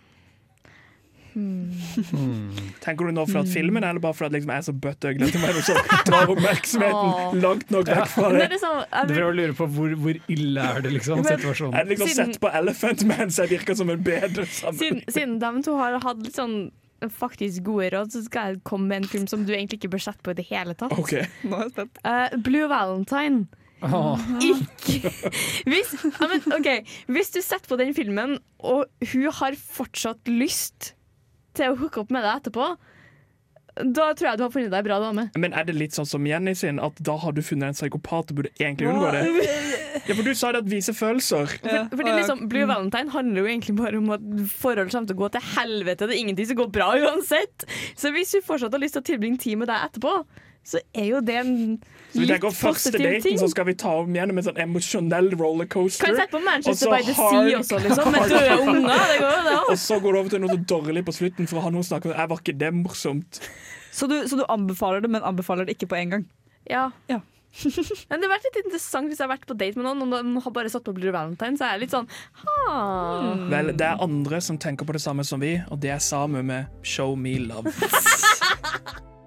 S8: hmm.
S7: Hmm.
S3: Tenker du nå for at filmen, eller bare for at liksom, jeg er så det er noe som drar oppmerksomheten
S8: oh.
S3: langt nok vekk fra det?
S8: det er sånn,
S7: Du prøver å lure på hvor, hvor ille er det, liksom,
S8: Men-
S7: situasjonen.
S3: Jeg liksom
S8: Siden-
S3: sett på Elephant Man, så jeg virker som en bedre
S8: siden, siden de to har hatt litt sånn faktisk gode råd, så skal jeg komme med en film som du egentlig ikke bør sette på i det hele tatt.
S3: Okay.
S2: Nå er jeg spent.
S8: Eh, Blue Valentine.
S7: Oh.
S8: ikke hvis, ja, men, okay. hvis du setter på den filmen, og hun har fortsatt lyst til å hooke opp med deg etterpå, da tror jeg du har funnet deg ei bra dame.
S3: Men er det litt sånn som Jenny sin, at da har du funnet en psykopat og burde egentlig unngå det? [laughs] Ja, for du sa det at vise følelser.
S8: For, fordi liksom, Blue Valentine handler jo egentlig bare om at forhold kommer til å gå til helvete. Det er ingenting som går bra uansett. Så hvis hun fortsatt har lyst til å tilbringe tid med deg etterpå, så er jo det en
S3: Så vi tenker Første daten
S8: ting.
S3: så skal vi ta om gjennom en sånn emosjonell rollercoaster.
S8: Kan sette på Manchester by the
S3: hard-
S8: Sea også, liksom, med [laughs] døde unger. Det går jo, det
S3: Og så går det over til noe så dårlig på slutten for å ha snakker om. Er var ikke det morsomt?
S2: Så du, så du anbefaler det, men anbefaler det ikke på en gang?
S8: Ja.
S2: Ja. [laughs]
S8: Men det har vært litt interessant hvis jeg har vært på date med noen og de har bare satt på Blue Valentine. Så er jeg litt sånn ha.
S3: Vel, det er andre som tenker på det samme som vi, og det er Samu med 'Show Me Love'. [laughs]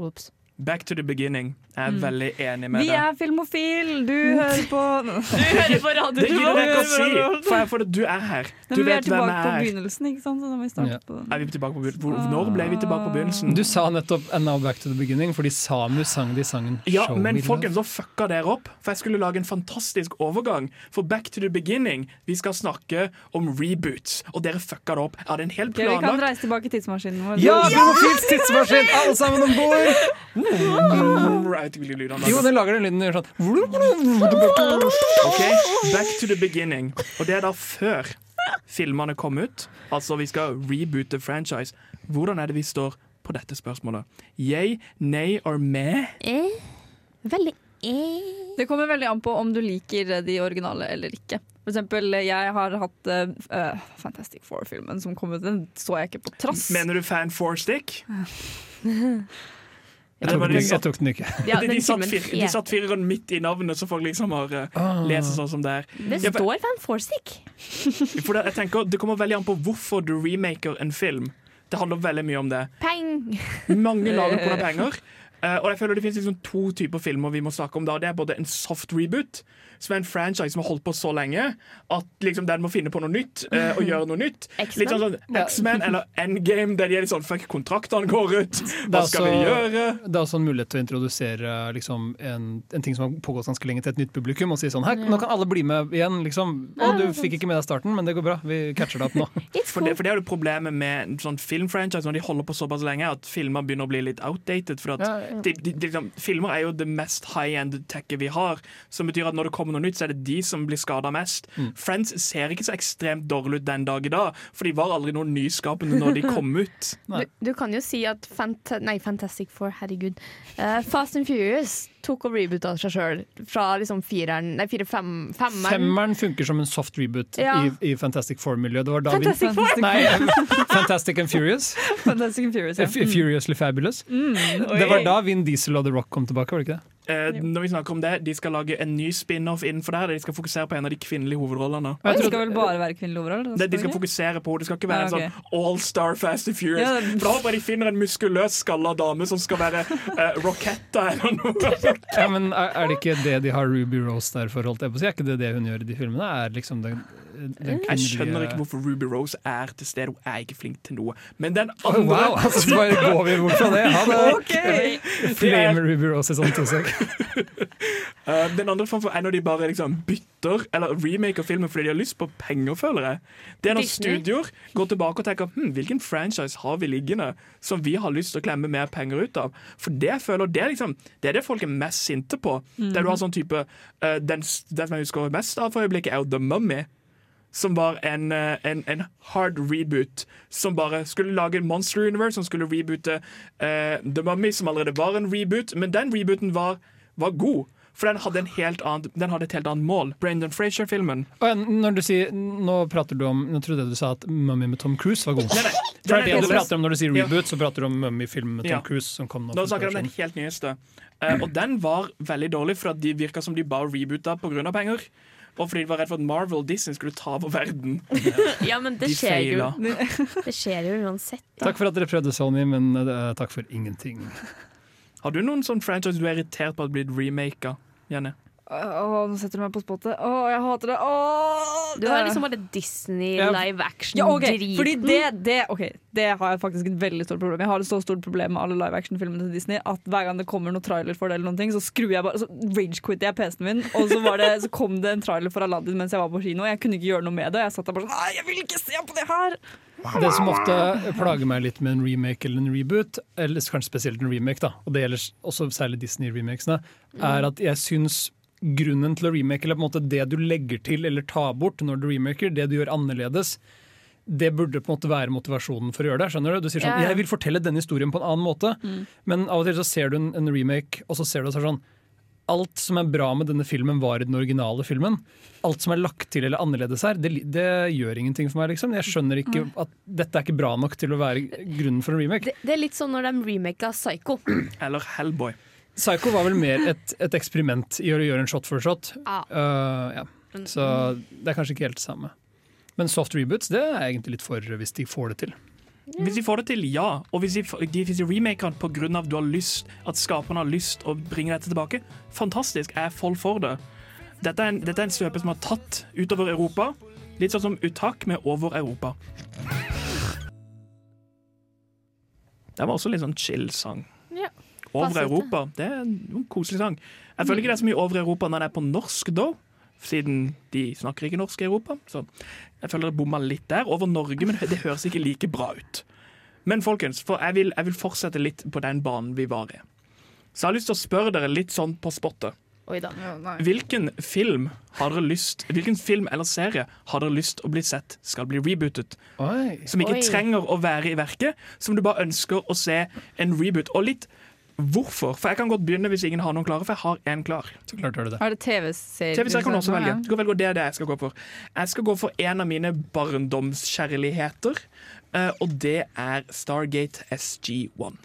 S8: Oops.
S3: Back to the beginning. Jeg er veldig enig med
S2: Vi er filmofil, du hører på
S8: Du [laughs] hører på radio
S3: Det gidder jeg ikke å si, [laughs] for, jeg, for du er her. Du
S2: Men vi er
S3: vet er.
S2: tilbake på begynnelsen, ikke sant? Så da må vi starte
S7: Ja.
S2: på
S3: Er vi tilbake på begynnelsen? Hvor- Når ble vi tilbake på begynnelsen?
S7: Du sa nettopp 'And now back to the beginning' fordi Samu sang de sangen
S3: Ja,
S7: Show
S3: men
S7: Me
S3: folkens, så fucka dere opp. For jeg skulle lage en fantastisk overgang. For back to the beginning, vi skal snakke om reboots. Og dere fucka det opp. Jeg hadde en hel
S2: Ok, Vi kan
S3: planlagt
S2: reise tilbake i tidsmaskinen vår.
S7: Ja, Filmofils tidsmaskin! Alle sammen om bord!
S3: Jeg vet ikke lyder han
S7: Jo,
S3: lager.
S7: den lager den lyden den gjør sånn
S3: Ok, Back to the beginning. Og det er da før filmene kom ut. Altså, vi skal reboote franchise. Hvordan er det vi står på dette spørsmålet? Yay, nay or meh?
S8: Eh, veldig eh.
S2: Det kommer veldig an på om du liker de originale eller ikke. For eksempel, jeg har hatt eh, Fantastic Four-filmen som kom ut. Den så jeg ikke på trass.
S3: Mener du fan four stick? [laughs]
S7: Jeg tok,
S3: det
S7: den, jeg tok den ikke.
S8: Ja,
S3: de,
S8: den
S3: de, satt
S8: fire
S3: fir, de satt fireren midt i navnet, så folk liksom har uh,
S7: Ah.
S3: lest sånn som det er.
S8: Det står Van Forstick. [laughs]
S3: For det, jeg tenker, det kommer veldig an på hvorfor du remaker en film. Det handler veldig mye om det.
S8: Peng!
S3: Mange lager [laughs] på det penger. Uh, og jeg føler Det finnes liksom to typer filmer vi må snakke om. da Det er både en soft reboot, som er en franchise som har holdt på så lenge at liksom den må finne på noe nytt eh, og [laughs] gjøre noe nytt. Litt sånn, sånn X-Men eller Endgame, der de er litt sånn fuck, kontraktene går ut. [laughs] Hva skal vi gjøre?
S7: Det er også en mulighet til å introdusere liksom, en, en ting som har pågått ganske lenge til et nytt publikum. Og si sånn her, nå kan alle bli med igjen. Liksom. Å, du fikk ikke med deg starten, men det går bra. Vi catcher det opp nå. [laughs]
S3: For det, for det er jo problemet med en sånn filmfranchise når de holder på såpass lenge, at filmer begynner å bli litt outdated. For at
S7: Ja, ja.
S3: de, de, de, liksom, filmer er jo det mest high-end techet vi har, som betyr at når det kommer noe nytt, så er det de som blir skada mest.
S7: Mm.
S3: Friends ser ikke så ekstremt dårlig ut den dag i dag, for de var aldri noe nyskapende når de [laughs] kom ut.
S8: Du, du kan jo si at Fant nei, Fantastic Four, herregud. Uh, Fast and Furious tok og reboota seg sjøl fra liksom fireren Nei, fire, fem, femmeren.
S7: Femmeren funker som en soft reboot
S8: Ja.
S7: i, i Fantastic Four-miljøet. Det var da
S8: Fantastic
S7: vi,
S8: Four!
S7: Nei, [laughs] Fantastic and Furious.
S2: Fantastic and Furious, ja.
S7: F Furiously Fabulous. Det var da Vin Diesel og The Rock kom tilbake, var det ikke det?
S3: Eh, når vi snakker om det, De skal lage en ny spin-off innenfor der, de skal fokusere på en av de kvinnelige hovedrollene.
S7: Jeg
S2: Det skal vel bare være kvinnelige hovedroller?
S3: Det, de skal fokusere på Det skal ikke være
S2: Ah,
S3: en sånn all-star Fast and Furious.
S2: Ja, det-
S3: For da håper jeg de finner en muskuløs, skalla dame som skal være eh, Rocketta eller noe. [laughs]
S7: Ja, men er, er det ikke det de har Ruby Rose der for? Holdt jeg på å si? Er ikke det det hun gjør i de filmene? Er liksom den
S3: Jeg skjønner ikke hvorfor Ruby Rose er til stede. Hun er ikke flink til noe. Men den
S7: andre
S3: andre
S7: Wow, altså, så bare går vi bort fra det. Ha det! [laughs] Flame Ruby Rose i sånn to sek. [laughs]
S3: Eh, Den andre form for er når de bare liksom bytter eller remaker filmen fordi de har lyst på penger, føler jeg. Det er når
S8: Disney.
S3: studioer går tilbake og tenker hm, hvilken franchise har vi liggende som vi har lyst til å klemme mer penger ut av. For det jeg føler, det er liksom Det er det folk er mest sinte på. Der du har sånn type uh, den, den som jeg husker mest av for øyeblikket, er jo The Mummy. Som var en, eh, en, en hard reboot. Som bare skulle lage en Monster Universe, som skulle reboote uh, The Mummy, som allerede var en reboot. Men den rebooten var, var god. For den hadde, en helt annen, den hadde et helt annet mål. Brendan Frazier-filmen.
S7: Når du sier, nå prater du om Nå trodde jeg du sa at Mummy med Tom Cruise var god.
S3: Nei, nei,
S7: For det er det du prater om når du sier
S3: Ja.
S7: reboot, så prater du om Mummy-filmen med Tom
S3: Ja.
S7: Cruise som kom nå.
S3: Nå snakker jeg om den helt nyeste. Uh, og den var veldig dårlig, for at de virka som de bare reboota pga. penger. Og fordi de var redd for at Marvel og Disney skulle ta over verden. [laughs]
S8: Ja, men det
S3: De
S8: skjer jo. [laughs] Det skjer jo uansett. Da.
S7: Takk for at dere prøvde, Sony, men eh, takk for ingenting.
S3: Har du noen sånn franchise du er irritert på at blitt remaka? Jenny?
S2: Åh, nå setter du meg på spottet. Åh, jeg hater det. Åh,
S8: Du har liksom bare Disney
S2: Ja,
S8: live
S2: ja, ok,
S8: action-driten.
S2: fordi det, det, ok, det har jeg faktisk et veldig stort problem Jeg har et så stort problem med alle live action-filmene til Disney at hver gang det kommer noen trailer for det, eller noen ting, så skrur jeg bare Så rage-quitter jeg PC-en min, og så, var det, så kom det en trailer for Aladdin mens jeg var på kino, og jeg kunne ikke gjøre noe med det. Jeg satt der bare sånn Nei, jeg vil ikke se på det her!
S7: Det som ofte plager meg litt med en remake eller en reboot, eller kanskje spesielt en remake, da, og det gjelder også særlig Disney-remakesene, er at jeg syns grunnen til å remake, eller på en måte det du legger til eller tar bort når du remaker, det du gjør annerledes, det burde på en måte være motivasjonen for å gjøre det. skjønner Du Du sier sånn,
S8: Ja, ja.
S7: jeg vil fortelle denne historien på en annen måte, men av og til så ser du en, en remake, og så ser du sånn Alt som er bra med denne filmen, var i den originale filmen. Alt som er lagt til eller annerledes her, det, det gjør ingenting for meg. liksom. Jeg skjønner ikke at dette er ikke bra nok til å være grunnen for en remake.
S8: Det, det er litt sånn når de remaka Psycho.
S3: Eller Hellboy.
S7: Psycho var vel mer et, et eksperiment i å gjøre en shot for shot.
S8: Ja.
S7: Uh, ja. Så det er kanskje ikke helt det samme. Men soft reboots det er jeg egentlig litt for hvis de får det til.
S3: Hvis de får det til, ja. Og hvis de, de, hvis de remaker den pga. at du har lyst At skaperne har lyst å bringe dette tilbake, fantastisk. Jeg er full for det. Dette er en, dette er en svøpe som har tatt utover Europa. Litt sånn som Utak med Over Europa. Det var også litt sånn chill-sang.
S8: Ja,
S3: Over. Europa. Det er en koselig sang. Jeg føler ikke det er så mye Over Europa når det er på norsk, da. Siden de snakker ikke norsk i Europa. Så jeg føler det bomma litt der. Over Norge, men det høres ikke like bra ut. Men folkens, for jeg vil, jeg vil fortsette litt på den banen vi var i. Så jeg har lyst til å spørre dere litt sånn på spottet.
S8: Oi da.
S3: Hvilken film har dere lyst Hvilken film eller serie har dere lyst å bli sett skal bli rebootet?
S7: Oi.
S3: Som ikke
S8: Oi.
S3: trenger å være i verket, som du bare ønsker å se en reboot. Og litt hvorfor. For jeg kan godt begynne hvis ingen har noen klare, for jeg har én klar.
S7: Så klart har du det.
S2: Er det TV-serie?
S3: TV-serier kan du også velge. Du kan velge det er det jeg skal gå for. Jeg skal gå for en av mine barndomskjærligheter, eh, og det er Stargate SG1.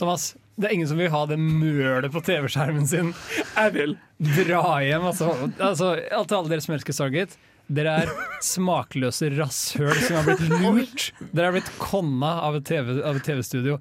S7: Thomas, det er ingen som vil ha det mølet på TV-skjermen sin.
S3: Jeg vil.
S7: Dra hjem, altså. altså alt til alle dere som elsker Stargate. Dere er smakløse rasshøl som har blitt [laughs] lurt. Dere har blitt konna av et TV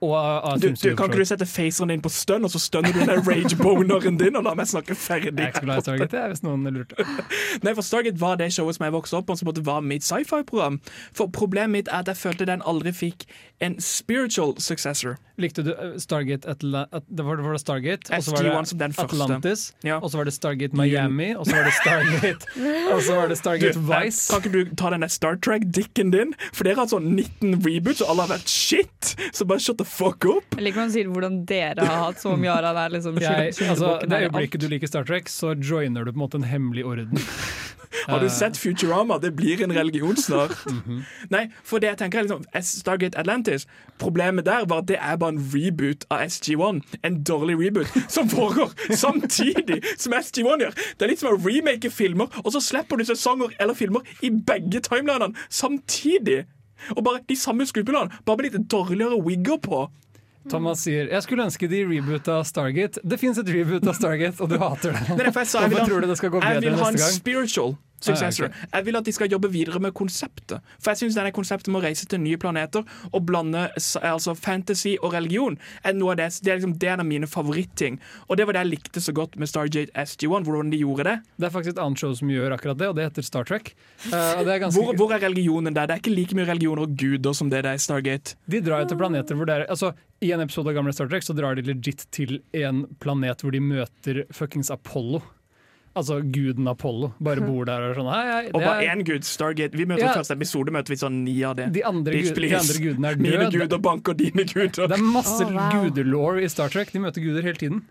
S7: og av
S3: Du, du, kan ikke du sette faceren din på stønn, og så stønner du den rage-boneren din, og la meg snakke
S7: Jeg
S3: ferdig?
S7: er ikke glad i Stargate, jeg, hvis noen lurte. [laughs]
S3: Nei, for Stargate var det showet som jeg vokste opp på, som var mitt sci-fi-program. For problemet mitt er at jeg følte den aldri fikk en spiritual successor.
S7: Likte du eh, Stargate Atla at, det var, det Stargate, og så var
S3: SG-1 som den
S7: det. Atlantis,
S3: Ja.
S7: og så var det Stargate Miami, og så var det [laughs] Stargate Og så var det Stargate
S3: Du,
S7: Vice.
S3: Kan ikke du ta den Star Trek-dikken din? For dere har hatt sånn 19 reboots, og alle har vært shit! Så bare shut the fuck up!
S2: Jeg liker å si sier hvordan dere har hatt så mye av det. er Liksom,
S7: Jeg, altså, det øyeblikket du liker Star Trek, så joiner du på en måte en hemmelig orden. [laughs]
S3: Har du
S7: Eh,
S3: sett Futurama? Det blir en religion snart. [laughs]
S7: Mhm.
S3: Nei, for det jeg tenker er liksom Stargate Atlantis Problemet der var at det er bare en reboot av SG1. En dårlig reboot som foregår [laughs] samtidig som SG1 gjør. Det er litt som å remake filmer, og så slipper du sesonger eller filmer i begge timelinene samtidig. Og bare de samme skuespillerne, bare med litt dårligere wigger på.
S7: Thomas sier jeg skulle ønske de reboota Stargate. Det fins et reboot av Stargate, og du hater det. Hvorfor tror du det skal gå
S3: Jeg vil ha en
S7: neste gang?
S3: spiritual successor.
S7: Ah, ok.
S3: Jeg vil at de skal jobbe videre med konseptet. For jeg syns konseptet med å reise til nye planeter og blande altså fantasy og religion er noe av det, det er liksom det er mine favoritting. Og det var det jeg likte så godt med Stargate SG1, hvordan de gjorde det.
S7: Det er faktisk et annet show som gjør akkurat det, og det heter Star Trek. Uh, er ganske,
S3: Hvor, hvor er religionen der? Det er ikke like mye religioner og guder som det det er i Stargate.
S7: De drar jo til planeter hvor det er altså, I en episode av gamle Star Trek så drar de legit til en planet hvor de møter fuckings Apollo. Altså guden Apollo. Bare bor der og sånn. Hei, hei,
S3: Og bare
S7: er,
S3: én gud. Stargate. Vi møter
S7: Ja.
S3: første episode møter vi sånn ni av det.
S7: de, andre,
S3: Bitch,
S7: gud, de andre gudene er [laughs] døde.
S3: Mine guder banker dine guder.
S7: Det er masse
S8: Oh, wow.
S7: gudelore i Star Trek. De møter guder hele tiden.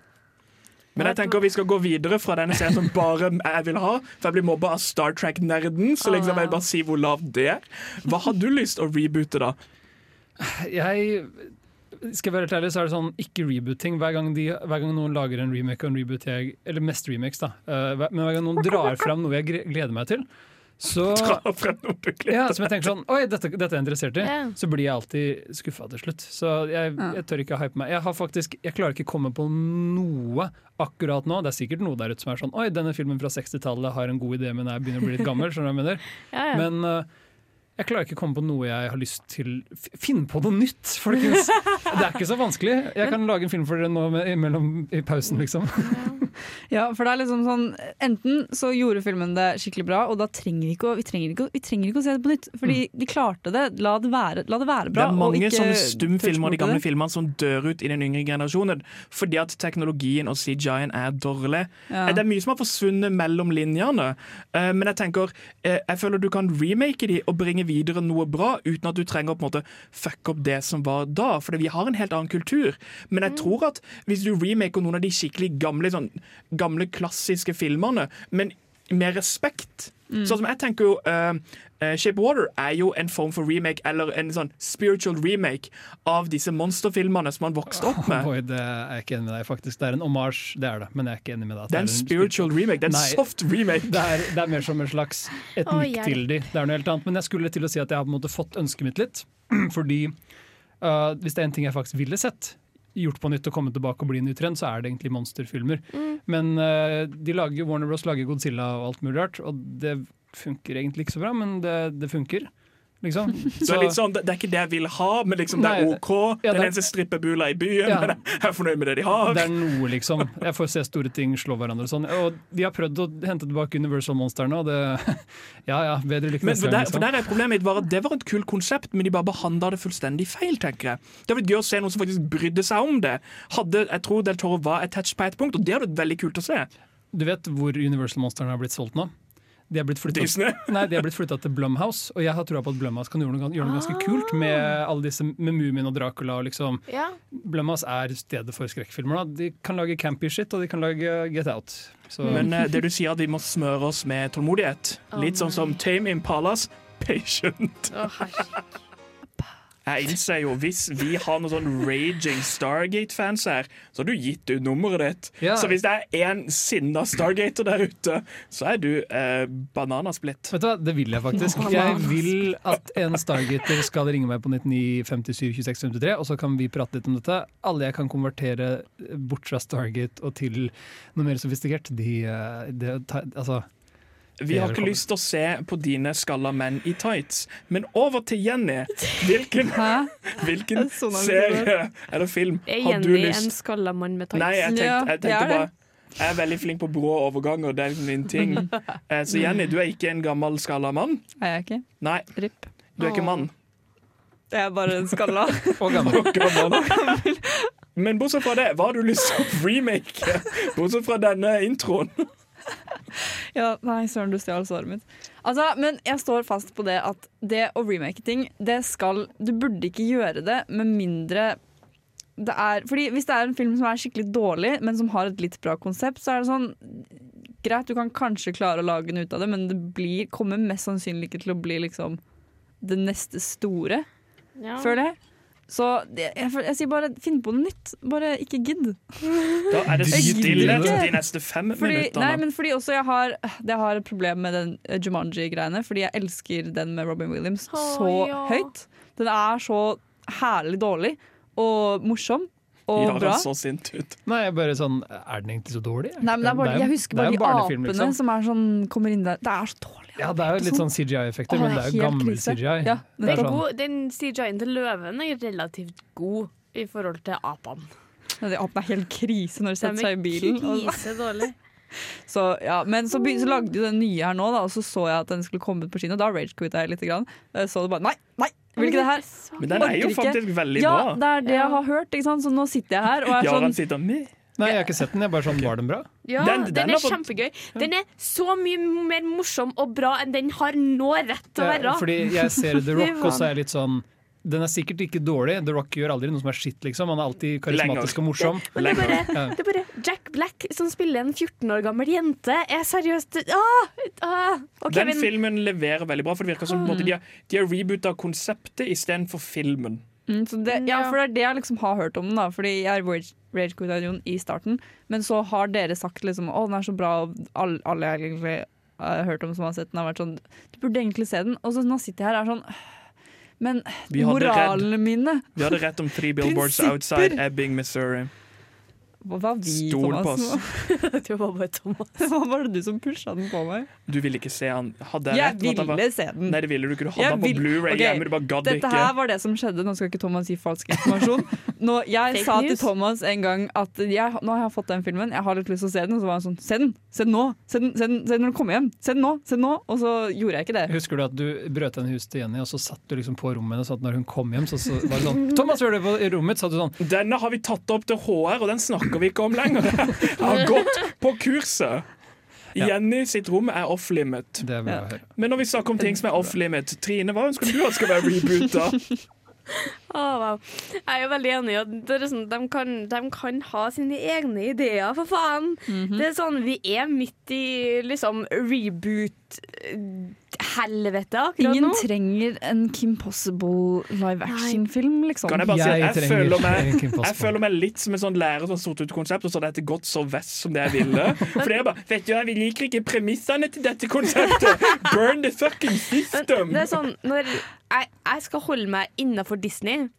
S3: Men jeg tenker vi skal gå videre fra denne serien som bare jeg vil ha. For jeg blir mobba av Star Trek-nerden, så liksom jeg vil bare si hvor lavt det er. Hva har du lyst å reboote, da?
S7: Jeg skal jeg være helt ærlig, så er det sånn ikke rebooting. Hver gang, de, hver gang noen lager en remake og en reboot, jeg, eller mest remakes, da. Eh, men hver gang noen drar fram noe jeg gleder meg til, så [laughs] ja, som jeg tenker sånn Oi, dette, dette er jeg interessert i.
S8: Yeah.
S7: Så blir jeg alltid skuffa til slutt. Så jeg, jeg tør ikke hype meg. Jeg, har faktisk, jeg klarer ikke komme på noe akkurat nå. Det er sikkert noe der ute som er sånn Oi, denne filmen fra 60-tallet har en god idé, men jeg begynner å bli litt gammel. Skjønner du hva jeg mener? [laughs]
S8: Ja, ja.
S7: Men eh, Jeg klarer ikke å komme på noe jeg har lyst til Finn på noe nytt, folkens! [laughs] Det er ikke så vanskelig. Jeg kan lage en film for dere nå med, mellom, i pausen, liksom.
S2: Ja, for det er liksom sånn Enten så gjorde filmen det skikkelig bra, og da trenger vi ikke å, vi trenger ikke, vi trenger ikke å se det på nytt. Fordi de klarte det. La det være, la det være
S3: Det
S2: bra.
S3: er
S2: og
S3: mange
S2: ikke
S3: sånne stumfilmer og de gamle filmene som dør ut i den yngre generasjonen fordi at teknologien og CGI-en er dårlig.
S2: Ja.
S3: Eh, Det er mye som har forsvunnet mellom linjene, eh, men jeg tenker eh, Jeg føler du kan remake de og bringe videre noe bra uten at du trenger å på en måte fucke opp det som var da, for vi har en helt annen kultur. Men jeg tror at hvis du remaker noen av de skikkelig gamle, sånn, gamle klassiske filmene, men med respekt Sånn som jeg tenker jo uh, eh, Shape Water er jo en form for remake, eller en sånn spiritual remake av disse monsterfilmene som man vokste opp med. [laughs]
S7: Boy, det er jeg ikke enig med deg faktisk. Det er en omasj, det er det, men jeg er ikke enig med deg.
S3: Det er en spiritual remake. Det er en
S7: Nei.
S3: soft remake.
S7: Det er, det er mer som en slags et
S8: oh,
S7: nikk til de. Det er noe helt annet. Men jeg skulle til å si at jeg har på en måte fått ønsket mitt litt. [clears throat] Fordi uh, hvis det er en ting jeg faktisk ville sett, gjort på nytt og kommet tilbake og bli en ny trend, så er det egentlig monsterfilmer. Men uh, de lager, Warner Bros lager Godzilla og alt mulig rart, og det funker egentlig ikke så bra, men det, det funker. Liksom. [laughs]
S3: Så det, er litt sånn, det, er ikke det jeg vil ha, men liksom, det er OK.
S7: ja,
S3: det er den eneste strippebula i byen,
S7: Ja.
S3: men jeg er fornøyd med det de har.
S7: Det er noe, liksom. Jeg får se store ting slå hverandre og sånn. Og de har prøvd å hente tilbake Universal Monster nå. det [laughs] Ja ja, bedre lykke
S3: Men
S7: neste
S3: for
S7: gang.
S3: der, for
S7: Liksom.
S3: der er problemet mitt var at Det var et kult konsept, men de bare behandla det fullstendig feil. tenker jeg Det hadde vært gøy å se noen som faktisk brydde seg om det. Hadde, jeg tror Del Toro var attached på et punkt, og det hadde vært veldig kult å se.
S7: Du vet hvor Universal Monster har blitt solgt nå? De er blitt flyttet,
S3: Disney. [laughs]
S7: nei, de er blitt flytta til Blumhouse, og jeg har trua på at Blumhouse kan gjøre noe, gjøre noe ganske kult med alle disse med Mumien og Dracula. Og liksom.
S8: Ja.
S7: Blumhouse er stedet for skrekkfilmer. Da. De kan lage campy shit, og de kan lage Get Out. Så,
S3: Men eh, det du sier vi må smøre oss med tålmodighet. Litt sånn som Tame Impalas Patient.
S5: Oh.
S3: Jeg innser jo hvis vi har noen sånn raging Stargate-fans her, så har du gitt ut nummeret ditt.
S7: Ja.
S3: Så hvis det er en sinna Stargater der ute, så er du eh, bananasplitt.
S7: Vet du hva, Det vil jeg faktisk. Jeg vil at en Stargater skal ringe meg på 99 57 26 53, og så kan vi prate litt om dette. Alle jeg kan konvertere bort fra Stargate og til noe mer sofistikert, de, de, de altså,
S3: Vi har ikke lyst til å se på dine skalla menn i tights, men over til Jenny. [laughs] Hvilken, hvilken
S2: Så har vi ikke
S3: serie eller film har du lyst Er
S8: Jenny en skalla mann med tights?
S3: Nei, jeg tenkte, jeg tenkte bare Jeg er veldig flink på brå overganger, det er liksom min ting. [laughs] Eh, Så Jenny, du er ikke en gammel skalla mann?
S2: Er jeg ikke?
S3: Nei,
S2: RIP.
S3: du er ikke mann.
S2: Jeg er bare en skalla. [laughs]
S7: og gammel.
S3: Men bortsett fra det, hva har du lyst til å remake? Bortsett fra denne introen. [laughs]
S2: Ja, nei, søren, du stjal svaret mitt. Altså, men jeg står fast på det at det å remake ting, det skal Du burde ikke gjøre det med mindre det er Fordi hvis det er en film som er skikkelig dårlig, men som har et litt bra konsept, så er det sånn Greit, du kan kanskje klare å lage den ut av det, men det blir, kommer mest sannsynlig ikke til å bli liksom det neste store,
S8: Ja.
S2: føler jeg. Så det, jeg, jeg sier bare finn på noe nytt. Bare ikke gidd.
S3: Da er det stillhet de neste fem
S2: Fordi, nei,
S3: minuttene.
S2: men fordi også jeg har, jeg har et problem med den eh, Jumanji-greiene. Fordi jeg elsker den med Robin Williams
S8: oh,
S2: så
S8: ja.
S2: høyt. Den er så herlig dårlig og morsom og
S3: Ja,
S2: bra.
S3: så sint ut.
S7: Nei, jeg bare sånn Er den egentlig så dårlig?
S2: Nei, men det er bare, jeg husker
S7: det er
S2: bare de apene
S7: liksom.
S2: som er sånn, kommer inn der. Det er så dårlig.
S7: Ja, det er jo litt sånn CGI-effekter, men det er jo gammel
S2: krise.
S7: CGI.
S2: Ja,
S7: det er
S8: Den,
S7: sånn.
S8: god, den CGI-en til løven er relativt god i forhold til apene.
S2: Ja, De apene er helt krise når de setter seg i bilen.
S8: Krise dårlig. [laughs]
S2: så, ja, men så, så lagde de den nye her nå, da, og så så jeg at den skulle komme ut på kino. Da rage-quita jeg litt. Grann. Så det bare Nei, nei, vil ikke det her.
S3: Men den er jo faktisk veldig bra.
S2: Ja, det er det jeg har hørt, ikke sant? så nå sitter jeg her og er
S3: Jaran
S2: sånn
S3: sitter med.
S7: Nei, jeg har ikke sett den. Jeg er bare sånn, Var den bra?
S8: Ja,
S3: Den-
S8: den,
S3: den
S8: er
S3: fått-
S8: kjempegøy. Den er så mye mer morsom og bra enn den har nå rett til å være.
S7: fordi jeg ser The [laughs] Rock, og så er jeg litt sånn Den er sikkert ikke dårlig. The Rock gjør aldri noe som er skitt, liksom. Han er alltid karismatisk og morsom.
S8: Men det er, bare, det er bare Jack Black som spiller en 14 år gammel jente, er seriøst ah, ah. Okay,
S3: Den filmen leverer veldig bra, for det virker som mm. de har, de har reboota konseptet istedenfor filmen.
S2: Mm, så det, Ja, for det er det jeg liksom har hørt om den, da. Fordi jeg rage- rage-quita i starten, men så har dere sagt liksom å, den er så bra, og alle, alle jeg egentlig har hørt om som har sett den, har vært sånn Du burde egentlig se den. Og så nå sitter jeg her og er sånn Men moralene mine
S3: Vi hadde rett om Three Billboards Outside Ebbing, Missouri.
S2: Hva var vi,
S3: Stol på
S2: Thomas?
S3: oss. [laughs]
S8: Det var bare Thomas.
S2: Det var det du som pusha den på meg.
S3: Du ville ikke se han. Hadde jeg,
S2: Jeg
S3: rett? på at var-
S2: ville se den.
S3: Nei, det ville du ikke. Du hadde
S2: Jeg
S3: han på
S2: vil-
S3: Blu-ray
S2: okay.
S3: hjemme, du bare gadd
S2: Dette her var det som skjedde. Nå skal ikke Thomas gi falsk informasjon. Nå, jeg
S8: Fake
S2: sa
S8: news.
S2: til Thomas en gang at jeg, nå har jeg fått den filmen, jeg har litt lyst til å se den. Og så var han sånn Se den! Se den nå! Se den, se den, se den når du kommer hjem! Se den nå! Se den nå! Og så gjorde jeg ikke det.
S7: Husker du at du brøt inn i huset til Jenny, og så satt du liksom på rommet hennes, så når hun kom hjem, så, så var det sånn 'Thomas, hva gjør du på i rommet?' Så sa du sånn
S3: Denne har vi tatt opp til HR, og den snakker vi ikke om lenger. Jeg [laughs] har gått på kurset.
S7: Ja.
S3: Jenny sitt rom er off limit.
S7: Det vil
S2: Ja.
S7: jeg høre.
S3: Men når vi snakker om ting som er off limit, Trine, hva ønsker du at skal være reboota? [laughs]
S8: Oh, wow. Jeg er jo veldig enig i at sånn, de, kan, de kan ha sine egne ideer, for faen.
S2: Mhm.
S8: Det er sånn, Vi er midt i liksom reboot-helvete akkurat
S2: Ingen
S8: nå.
S2: trenger en Kim Possible live action-film, liksom.
S3: Kan jeg bare si at jeg, føler meg, jeg føler meg litt som en sånn lærer som sorte ut konsept, og så dette gått så vest som det jeg ville. For det er bare Vet du hva, vi liker ikke premissene til dette konseptet! Burn the fucking system!
S8: Det er sånn, når jeg, jeg skal holde meg innafor Disney,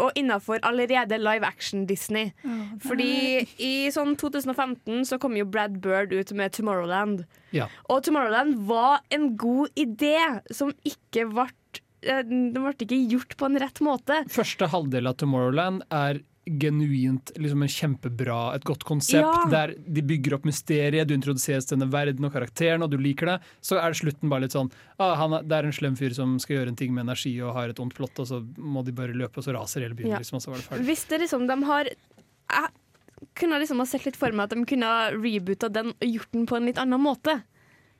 S8: og innafor allerede live action Disney. Fordi i sånn 2015 så kom jo Brad Bird ut med Tomorrowland.
S7: Ja.
S8: Og Tomorrowland var en god idé som ikke ble eh, Den ble ikke gjort på en rett måte.
S7: Første halvdel av Tomorrowland er genuint liksom en kjempebra, et godt konsept,
S8: Ja.
S7: der de bygger opp mysteriet, du introduseres til denne verden og karakteren, og du liker det. Så er det slutten bare litt sånn ah, han er, Det er en slem fyr som skal gjøre en ting med energi og har et ondt plott, og så må de bare løpe, og så raser hele byen,
S8: Ja.
S7: liksom, og så var det ferdig.
S8: Hvis det liksom de har Jeg kunne liksom ha sett litt for meg at de kunne ha reboota den og gjort den på en litt annen måte.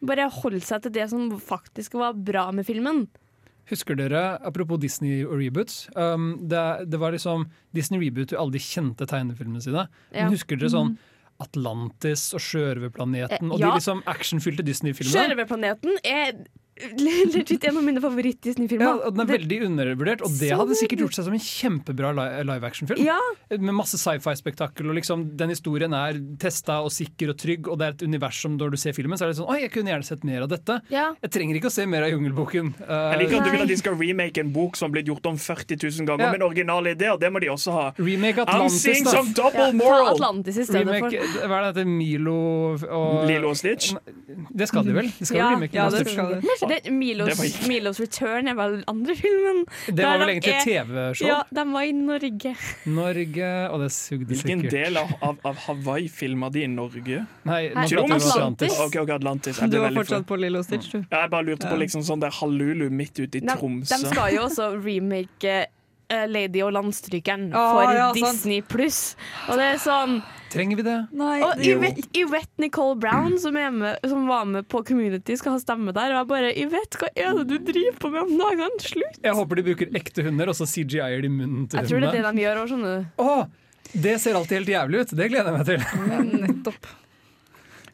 S8: Bare holdt seg til det som faktisk var bra med filmen.
S7: Husker dere, apropos Disney og reboots, um, det, det var liksom Disney rebooter alle de kjente tegnefilmene sine.
S8: Ja.
S7: Men husker dere sånn Atlantis og Sjørøverplaneten
S8: Eh,
S7: og de liksom actionfylte Disney-filmene?
S8: Sjørøverplaneten er [laughs] legit en av mine
S7: Ja,
S8: favoritt-Disney-filmer.
S7: og Den er veldig undervurdert, og det hadde sikkert gjort seg som en kjempebra live action-film.
S8: Ja,
S7: Med masse sci-fi-spektakel, og liksom den historien er testa og sikker og trygg, og det er et univers som når du ser filmen, så er det sånn Oi, jeg kunne gjerne sett mer av dette.
S8: ja.
S7: Jeg trenger ikke å se mer av Jungelboken. Uh,
S3: Jeg liker at du vil at de skal remake en bok som har blitt gjort om 40 000 ganger,
S7: Ja.
S3: med en original idé, og det må de også ha.
S7: remake Atlantis, I'm
S3: seeing
S7: da.
S3: some double
S8: ja.
S3: Moral!
S8: Atlantis i stedet
S7: Remake,
S8: for.
S7: hva er det dette, Milo og
S3: Lilo og Stitch.
S7: Det skal de vel? De skal
S8: Ja,
S7: remake
S2: Ja, det skal det.
S8: Det, Milos,
S3: det
S8: Milos Return er vel andre filmen.
S7: Det var vel egentlig TV-show.
S8: Ja, de var i Norge.
S7: Norge Og det sugde
S3: Hvilken
S7: sikkert.
S3: del av, av, av Hawaii filma de i Norge?
S7: Nei,
S3: Troms.
S7: Atlantis.
S3: Okay, okay, Atlantis.
S2: Du var fortsatt
S3: for...
S2: på Lilo Stitch, du.
S3: Ja, Jeg bare lurte på liksom sånn der Halulu midt ute i
S8: De, de skal jo også remake eh, Lady og landstrykeren for
S2: ja.
S8: Disney pluss. Og det er sånn
S7: Trenger vi det?
S2: Nei,
S8: Og Yvette, Yvette Nicole Brown, som, er med, som var med på Community, skal ha stemme der. Og jeg bare Yvette, hva er det du driver på med om dagene? Slutt!
S7: Jeg håper de bruker ekte hunder, og så CGI-er de munnen til hundene.
S8: Jeg tror det er det de gjør. skjønner du?
S7: Åh, det ser alltid helt jævlig ut. Det gleder jeg meg til.
S2: Nettopp.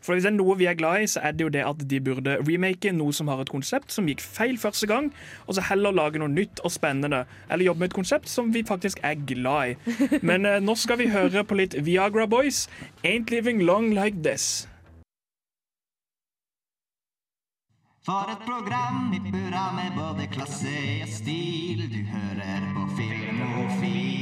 S3: For Hvis det er noe vi er glad i, så er det jo det at de burde remake noe som har et konsept som gikk feil første gang, og så heller lage noe nytt og spennende. Eller jobbe med et konsept som vi faktisk er glad i. [laughs] Men eh, nå skal vi høre på litt Viagra Boys. Ain't living long like this.
S10: For et program i burra med både klasse og stil. Du hører på Filmofil.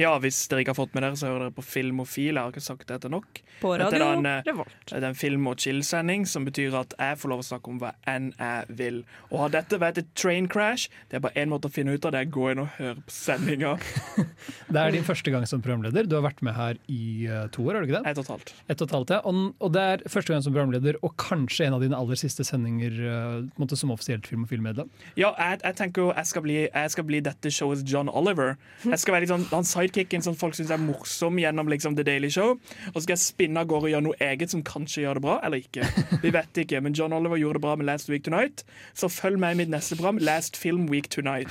S3: Ja, hvis dere ikke har fått med dere, så hører dere på Filmofil. Jeg har ikke sagt dette nok.
S2: På
S3: Dette er en, eh,
S2: Revolt.
S3: Det er en film- og chill-sending som betyr at jeg får lov å snakke om hva enn jeg vil. Og har dette vært et train crash, det er bare én måte å finne ut av det, er å gå inn og høre på sendinga. [laughs]
S7: Det er din første gang som programleder. Du har vært med her i eh, to år, har du ikke det?
S3: Ett og et halvt.
S7: Et og et halvt, ja. Og, og det er første gang som programleder, og kanskje en av dine aller siste sendinger eh, måte som offisielt film- og filmmedlem.
S3: Ja, jeg, jeg tenker jo jeg skal, bli, jeg skal bli dette showets John Oliver. Jeg skal være litt sånn, Han sidekicken som folk syns er morsom gjennom liksom The Daily Show. Og så skal jeg spinne av gårde og gjøre noe eget som kanskje gjør det bra, eller ikke. Vi [laughs] vet ikke, Men John Oliver gjorde det bra med Last Week Tonight, så følg med i mitt neste program, Last Film Week Tonight.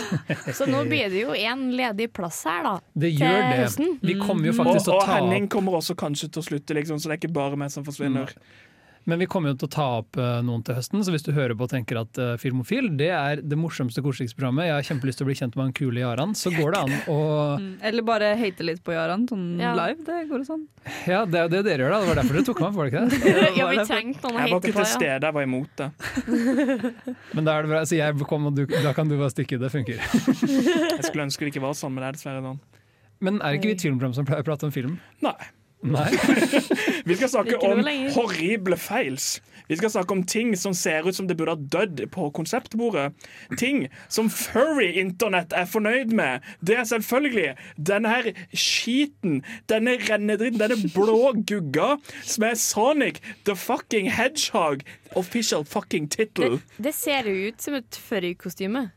S3: [laughs]
S8: Så nå blir det jo en ledig plass her, da.
S7: Det
S8: Til
S7: gjør det.
S8: høsten.
S7: Vi kommer jo
S3: Og,
S7: faktisk til å
S3: og Henning kommer også kanskje til å slutte, liksom, så det er ikke bare meg som forsvinner.
S7: Men vi kommer jo til å ta opp eh, noen til høsten, så hvis du hører på og tenker at uh, Filmofil det er det morsomste, koseligste jeg har kjempelyst til å bli kjent med han kule Jaran, så går det an å
S2: Mm. Eller bare hate litt på Jaran, sånn
S8: Ja.
S2: live. Det går jo sånn.
S7: Ja, det er jo det dere gjør, da. Det var derfor dere tok meg, var det ikke det? [laughs]
S8: Ja, vi trengte noen å
S3: Jeg var ikke til stede, jeg var imot det. [laughs]
S7: Men da er det bra. Så jeg kom, og du, da kan du bare stikke. Det funker.
S3: Jeg skulle ønske det ikke var sånn, men det er dessverre sånn.
S7: Men er ikke vi et filmprogram som pleier å prate om film?
S3: Nei.
S7: Nei. [laughs]
S3: Vi skal snakke om horrible feils. Vi skal snakke om ting som ser ut som det burde ha dødd på konseptbordet. Ting som furry-internett er fornøyd med. Det er selvfølgelig denne her skiten, denne rennedritten, denne blå gugga som er Sonic the fucking Hedgehog. Official fucking tittle.
S8: Det ser jo ut som et furry-kostyme.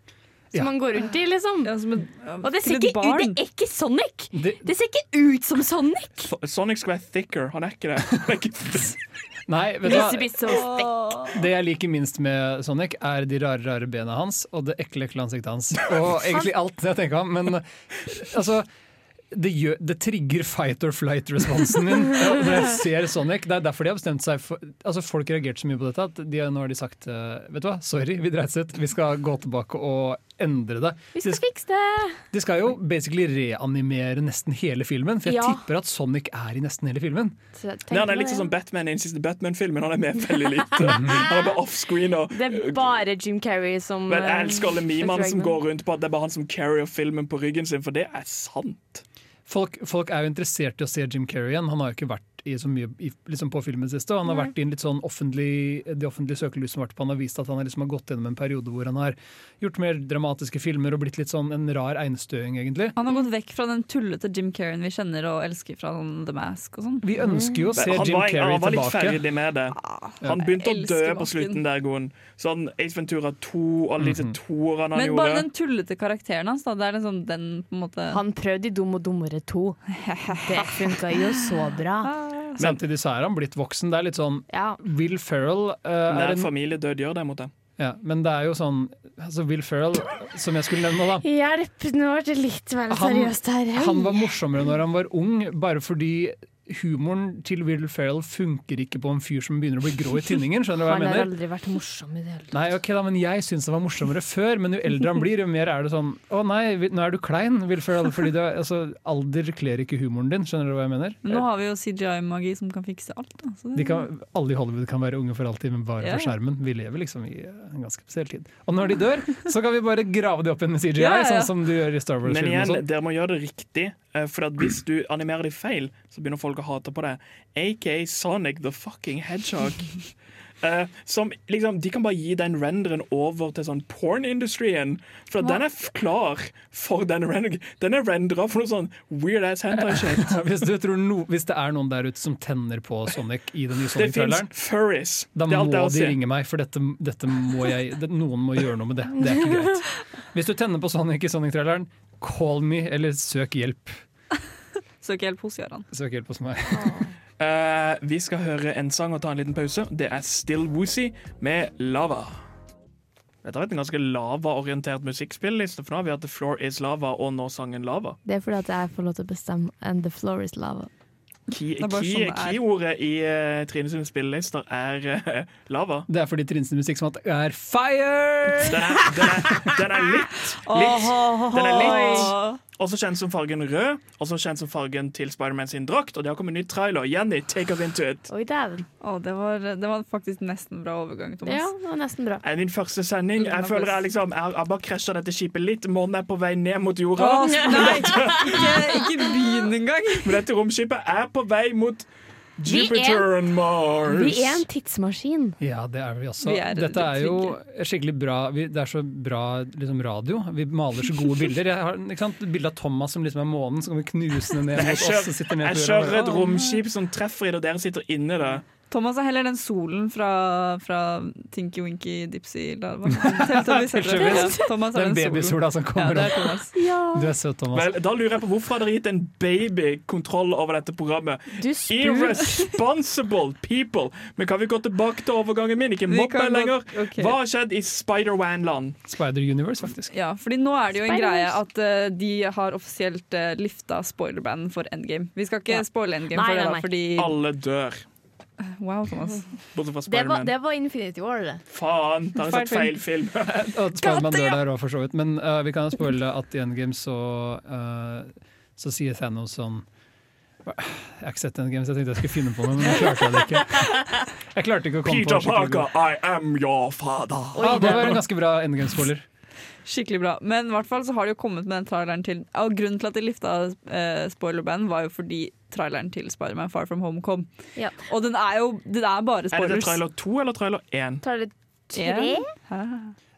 S8: Som
S7: Ja.
S8: man går rundt i, liksom.
S2: Ja, som et,
S8: Og det ser ikke ut, det er ikke Sonic!
S7: Det,
S8: Det ser ikke ut som Sonic!
S3: Sonic skal være thicker. Han er ikke det. [laughs]
S7: Nei, vet du hva? Det jeg liker minst med Sonic, er de rare rare bena hans og det ekle ekle ansiktet hans. [laughs] Og egentlig alt jeg tenker om. Men altså det, gjør, det trigger fight or flight-responsen min [laughs] når jeg ser Sonic. Det er derfor de har bestemt seg for Altså Folk reagerte så mye på dette at de, nå har de sagt eh, Vet du hva, sorry, vi dreit oss ut. Vi skal gå tilbake og endre det.
S8: Vi
S7: De,
S8: skal fikse det!
S7: de skal jo basically reanimere nesten hele filmen, for jeg
S8: Ja.
S7: tipper at Sonic er i nesten hele filmen.
S8: Så
S3: Nei, han er
S8: liksom
S3: litt sånn som Batman i den siste Batman-filmen. Han er med veldig lite. [laughs] Han er bare offscreen. Og,
S8: Det er bare Jim Carrey som
S3: men jeg
S8: eh,
S3: elsker alle memene som går rundt på at det er bare han som carrier filmen på ryggen sin, for det er sant.
S7: Folk, folk er jo interessert i å se Jim Carrey igjen. Han har jo ikke vært i så mye i, liksom på filmen siste. Og han har vært i en litt sånn offentlig, det offentlige søkelyset vært på han har vist at han liksom har gått gjennom en periode hvor han har gjort mer dramatiske filmer og blitt litt sånn en rar einstøing, egentlig.
S2: Han har gått vekk fra den tullete Jim Carrey vi kjenner og elsker fra sånn The Mask og sånn.
S7: Vi ønsker jo å se
S3: han,
S7: Jim Carrey tilbake
S3: han var litt ferdig med det. Han begynte å dø på slutten der, Gon. Sånn Ace Ventura 2 og alle disse toerne han gjorde.
S2: Men bare den tullete karakteren hans, da. Det er liksom den på en måte
S8: Han prøvde i Dum og dummere 2. [laughs] Det funka jo så bra.
S7: Samtidig så er han blitt voksen. Det er litt sånn
S8: Ja.
S7: Will Ferrell uh,
S3: Nær
S7: en,
S3: familiedød gjør det mot det.
S7: ja, Men det er jo sånn altså Will Ferrell, som jeg skulle nevne da.
S8: Hjelp, nå ble det litt vel seriøst her.
S7: Han var morsommere når han var ung, bare fordi humoren til Will Ferrell funker ikke på en fyr som begynner å bli grå i tinningen. Skjønner du hva jeg mener?
S8: Han har aldri vært morsom i det hele tatt.
S7: Nei, ok da, men jeg syns det var morsommere før, men jo eldre han blir, jo mer er det sånn Å nei, nå er du klein, Will Ferrell. Fordi det, altså, alder kler ikke humoren din. Skjønner du hva jeg mener?
S2: Nå har vi jo CGI-magi som kan fikse alt. Da. Så
S7: De kan, alle i Hollywood kan være unge for alltid, men bare
S2: yeah.
S7: for skjermen. Vi lever liksom i eh, en ganske spesiell tid. Og når de dør, så kan vi bare grave de opp igjen med CGI,
S2: yeah, ja.
S7: sånn som du gjør i Star Wars-filmen.
S3: igjen,
S7: sånn.
S3: dere må gjøre det riktig. Eh, For at hvis du animerer de feil, så begynner folk å hate på det. Aka Sonic the fucking Hedgehog. Uh, [laughs] som liksom, De kan bare gi den renderen over til sånn porn-industrien. For at den er f klar for den renderen. Den er rendera for noe sånn weird ass hentai-shit. [laughs]
S7: Hvis, no, hvis det er noen der ute som tenner på Sonic i den nye Sonic-traileren, da
S3: Det er
S7: må de
S3: si.
S7: ringe meg, for dette, dette må jeg, det, noen må gjøre noe med det. Det er ikke greit. [laughs] Hvis du tenner på Sonic i Sonic-traileren, call me, eller søk hjelp. [laughs]
S2: Søk hjelp hos Gøran.
S7: Søk hjelp hos meg.
S3: uh, [laughs] vi skal høre en sang og ta en liten pause. Det er Still Woozy med Lava. Dette har vært en ganske lava-orientert musikkspilleliste, for nå har vi hatt The Floor Is Lava og nå sangen Lava.
S8: Det er fordi at jeg får lov til å bestemme And the floor is lava.
S3: Key-
S2: er sånn.
S3: Keyordet i uh, Trine sine spillelister er uh, lava.
S7: Det er fordi Trines musikk som at er fire!
S3: Den er, den er, den er litt, litt Den er litt også kjent som fargen rød, også kjent som fargen til Spiderman sin drakt. Og det har kommet en ny trailer. Jenny, take us into it.
S8: Oi, dæven.
S2: Å, det, var, det var faktisk nesten bra overgang, Thomas.
S8: Ja, det var nesten bra.
S3: Er din første sending? Jeg føler jeg liksom Jeg har bare krasja dette skipet litt. Månen er på vei ned mot jorda.
S2: Oh, nei, ikke, ikke begynn engang! [laughs]
S3: Men dette romskipet er på vei mot Jupiter
S8: er-
S3: and Mars.
S8: Vi er en tidsmaskin.
S7: Ja, det er vi også.
S2: Vi er
S7: Dette er jo skikkelig bra vi, Det er så bra liksom, radio. Vi maler så gode bilder. Jeg har ikke sant, Bilde av Thomas som liksom er månen, så kan vi knuse den ned
S3: Jeg
S7: mot oss.
S3: kjører,
S7: sitter ned
S3: jeg kjører et romskip som treffer i det, og dere sitter inni det.
S2: Thomas er heller den solen fra, fra Tinky Winky Dipsy la- hva- Teletubbies [laughs] heter det. Ja, Thomas er
S7: Den
S2: den
S7: babysola som kommer
S2: er
S7: opp.
S2: Thomas. [laughs]
S7: Du er søt, Thomas.
S3: Vel, da lurer jeg på Hvorfor har dere gitt en baby kontroll over dette programmet? Irresponsible people! Men kan vi gå tilbake til overgangen min? Ikke mobb meg lenger.
S2: Okay.
S3: Hva har skjedd i Spider-Wan-land?
S7: Spider-Universe, faktisk.
S2: Ja, fordi nå er det jo en greie at uh, de har offisielt uh, lifta spoilerbanden for Endgame. Vi skal ikke
S8: Ja.
S2: spoile Endgame
S8: Nei,
S2: for det, da, fordi
S3: Alle dør. [laughs]
S2: Wow, Thomas.
S3: Bortsett fra
S8: det var,
S3: Spider-Man.
S8: det var Infinity War, det.
S3: Faen, da har jeg sett feil film. [laughs]
S7: Spiderman dør der òg, for så vidt. Men uh, vi kan spoile at i Endgame så, uh, så sier Thanos sånn Jeg har ikke sett Endgame, så jeg tenkte jeg skulle finne på noe, men jeg klarte det ikke. Jeg klarte ikke å komme
S3: Peter
S7: på
S3: Parker, I am your father.
S7: Ah, det var en ganske bra Endgame-spoiler.
S2: Skikkelig bra. Men i hvert fall så har de jo kommet med den traileren til Og grunnen til at de lifta eh, spoilerband, var jo fordi traileren til Spiderman Far From Home kom.
S8: Ja.
S2: Og den er jo den er bare
S3: Er det trailer to eller trailer én?
S8: Trailer tre?
S2: Ja. Hæ?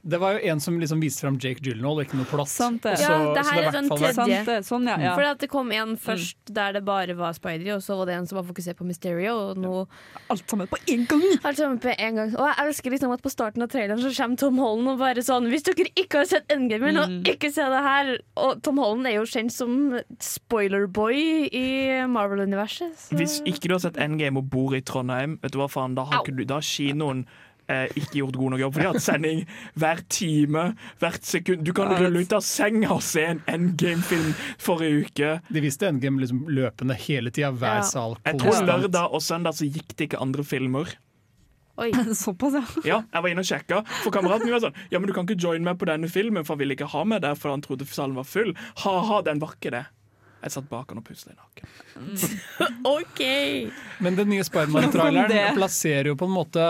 S7: Det var jo en som liksom viste fram Jake Gyllenhaal, og ikke noe plass.
S2: Sant det.
S8: Ja, det her
S7: så
S8: er
S7: i
S8: den tredje.
S2: Sant det. Sånn, ja. ja.
S8: For at det kom en først der det bare var Spidey, og så var det en som var fokusert på Mysterio. Og nå
S2: Alt sammen på én gang!
S8: alt sammen på en gang. Og jeg elsker liksom at på starten av traileren så kommer Tom Holland og bare sånn Hvis dere ikke har sett Endgame,
S2: Mm.
S8: ikke se det her! Og Tom Holland er jo kjent som spoiler-boy i Marvel-universet.
S3: Hvis ikke du har sett Endgame og bor i Trondheim, vet du hva faen, da har, ikke du, da har kinoen eh, ikke gjort god nok jobb. For de har hatt sending hver time, hvert sekund. Du kan rulle ut av senga og se en Endgame-film forrige uke.
S7: De viste Endgame liksom løpende hele tida, hver
S8: Ja.
S7: sal.
S3: Jeg tror lørdag og søndag så gikk det ikke andre filmer.
S8: Oi. [laughs]
S2: Såpass, ja.
S3: Ja, jeg var inne og sjekka, for kameraten min var sånn Ja, men du kan ikke joine meg på denne filmen, for han ville ikke ha meg der, for han trodde salen var full. Ha-ha, den var ikke det. Jeg satt bak han og pusla i nakken. [laughs]
S8: OK!
S7: Men den nye Spiderman-traileren plasserer jo på en måte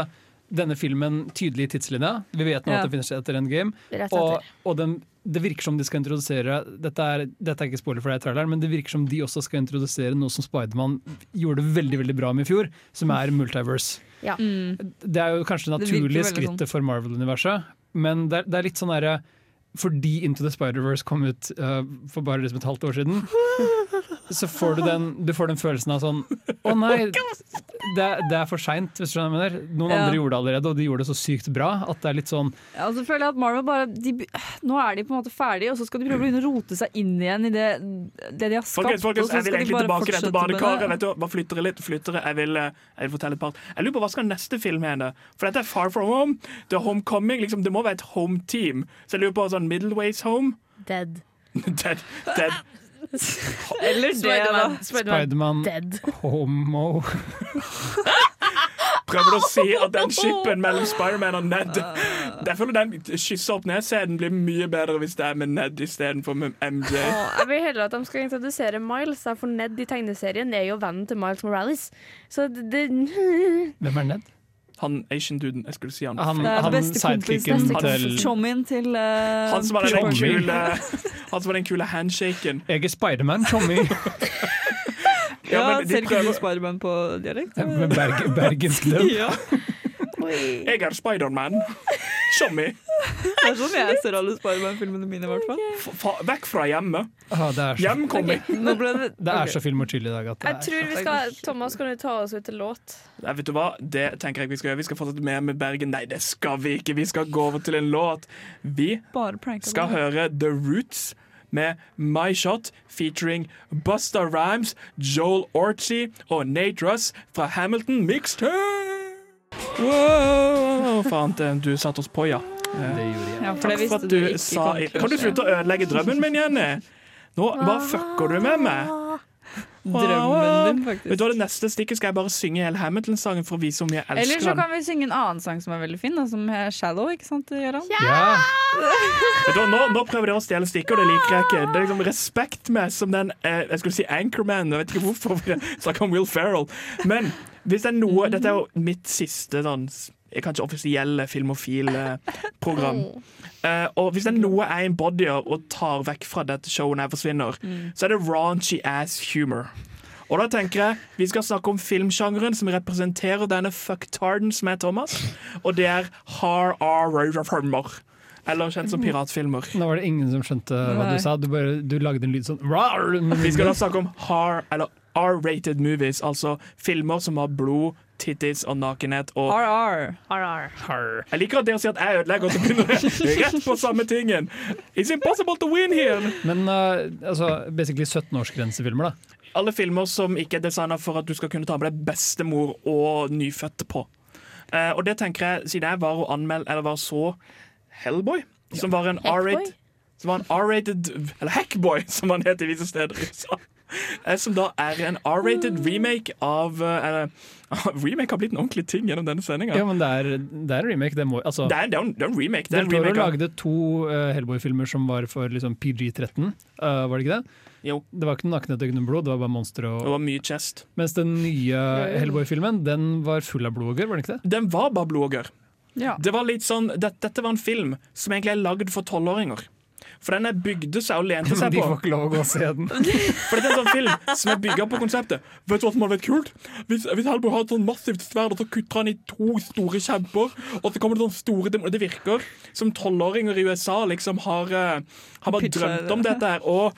S7: denne filmen tydelig i tidslinja. Vi vet nå
S2: Ja.
S7: at det finnes etter Endgame.
S8: Rett
S7: Og, og den, det virker som de skal introdusere dette er, dette er ikke spoiler for deg, traileren, men det virker som de også skal introdusere noe som Spiderman gjorde veldig veldig bra med i fjor, som er multiverse.
S8: Ja.
S7: Det er jo kanskje det naturlige
S2: sånn.
S7: skrittet for Marvel-universet, men det er, det er litt sånn derre fordi Into the Spider-Verse kom ut uh, for bare liksom et halvt år siden, [laughs] så får du den, du får den følelsen av sånn Å nei, det, er- det er for seint, hvis du skjønner hva jeg mener. Noen
S2: Ja.
S7: andre gjorde det allerede, og de gjorde det så sykt bra at det er litt sånn
S2: Ja, og så føler jeg at Marvel bare de, Nå er de på en måte ferdige, og så skal de prøve å begynne å rote seg inn igjen i det, det de har skapt.
S3: Folkens, folkens, jeg vil egentlig tilbake til dette badekaret. Vet du, bare flytter litt. Flytter. Jeg, vil, eh, jeg vil fortelle et par. Jeg lurer på hva skal neste film hete? For dette er Far From Home. Det er Homecoming. Liksom, det må være et home team. Så jeg lurer på sånn Middleways Home.
S8: Dead. [laughs]
S3: Dead, dead. [laughs]
S2: Eller det, da.
S8: Spiderman, dead.
S7: homo. [laughs]
S3: Prøver å si at den shippen mellom Spiderman og Ned Jeg føler den kysse opp ned-scenen blir mye bedre hvis det er med Ned istedenfor med MJ.
S8: Åh, jeg vil heller at de skal introdusere Miles, for Ned i tegneserien er jo vennen til Miles Morales. Så det, det
S7: Hvem er Ned?
S3: Han Asian-duden. Jeg skulle si han.
S7: Han, han
S2: kompisen.
S7: sidekicken til
S2: Chommien til uh,
S3: Han som var den kule [laughs] Han som var den kule handshaken.
S7: Jeg er Spiderman, Chommy. [laughs]
S2: Ja,
S3: men
S2: Ser ikke
S3: prøver-
S2: du Spiderman på dialekt?
S7: Berg, bergensk dub. [laughs]
S2: Ja,
S3: Jeg er Spiderman. Shommy. [laughs]
S2: det er sånn jeg ser alle Spiderman-filmene mine, i hvert fall.
S3: F- Vekk fra hjemmet.
S7: Ah, det er så,
S3: Hjem kommer.
S2: Nå ble det,
S7: det er så film og chill i dag at det
S8: Jeg
S7: er
S8: tror vi skal Thomas, kan du ta oss ut til låt?
S3: Nei, vet du hva? Det tenker jeg vi skal gjøre. Vi skal fortsette med med Bergen. Nei, det skal vi ikke. Vi skal gå over til en låt. Vi
S2: Bare pranka
S3: skal høre The Roots med My Shot featuring Busta Rhymes, Joel Orchie og Nate Russ fra Hamilton Mixtape. Wow! Faen, du satte oss på, ja.
S7: Det gjorde jeg.
S2: Ja, for
S3: Takk for at
S2: du
S3: du sa Kan du slutte å ødelegge drømmen min, Jenny? Nå bare fucker du med meg.
S2: Drømmen din,
S3: Vet
S2: faktisk.
S3: du hva, Det neste stikket skal jeg bare synge hele Hamilton-sangen for å vise hvor mye jeg
S2: Eller så kan vi synge en annen sang som er veldig fin, da, som er 'Shallow'. ikke sant, Gøran?
S7: Ja,
S3: Vet du, hva, nå, nå prøver dere å stjele stikker, og det liker jeg ikke. Det er liksom respekt med som den eh, Jeg skulle si Anchorman, jeg vet ikke hvorfor vi snakker om Will Ferrell. Men hvis det er noe Dette er jo mitt siste sånn Kanskje offisielle filmofil-program. Eh, og hvis det er noe jeg embodyer og tar vekk fra dette showet når jeg forsvinner, så er det raunchy ass humor. Og da tenker jeg Vi skal snakke om filmsjangeren som representerer denne fucktarden som er Thomas, og det er har-r-filmer. Eller kjent som piratfilmer.
S7: Nå var det ingen som skjønte hva du sa. Du, bare, du lagde en lyd sånn rar,
S3: Vi skal da snakke om har, eller R-rated movies, altså filmer som har blod, tittis og nakenhet. Og
S2: RR.
S7: Har.
S3: jeg liker at dere sier at jeg ødelegger, og så begynner jeg [laughs] rett på samme tingen. It's impossible to win here!
S7: Men uh, altså, basically 17-årsgrensefilmer, da.
S3: Alle filmer som ikke er designa for at du skal kunne ta med deg bestemor og nyfødte på. Uh, og det tenker jeg, siden jeg var og anmeld, eller var så Hellboy, som var en R-rated Som var en R-rated Eller Hackboy, [laughs] som han heter i visse steder i USA. Eh, Som da er en R-rated remake av eller, [laughs] Remake har blitt en ordentlig ting gjennom denne sendinga.
S7: Ja, men det er, det er en remake. Det må, altså,
S3: Det, er- det er en- det er en remake. Det er en remake av-
S7: lagde to uh, Hellboy-filmer som var for liksom, PG-13, uh, var det ikke det?
S3: Jo.
S7: Det var ikke nakenhet og ikke noe blod, det var bare monstre.
S3: Det
S7: Og,
S3: var mye chest.
S7: mens den nye Hellboy-filmen, den var full av blod og gørr, var den ikke det?
S3: Den var bare blod og gørr.
S2: Ja.
S3: Det var litt sånn, det, Dette var en film som egentlig er lagd for tolvåringer. For den er bygde seg og lente
S7: Men
S3: seg
S7: de får ikke lov å gå og se den. [laughs]
S3: For dette er en sånn film som er bygga på konseptet. Vet du hva som hadde vært kult? Hvis, hvis Helbo har et sånn massivt sverd, og så kutter han i to store kjemper, og så kommer det sånn store demoner Det virker som tolvåringer i USA liksom har, eh, har bare
S2: Pitcher
S3: drømt om dette her. Og,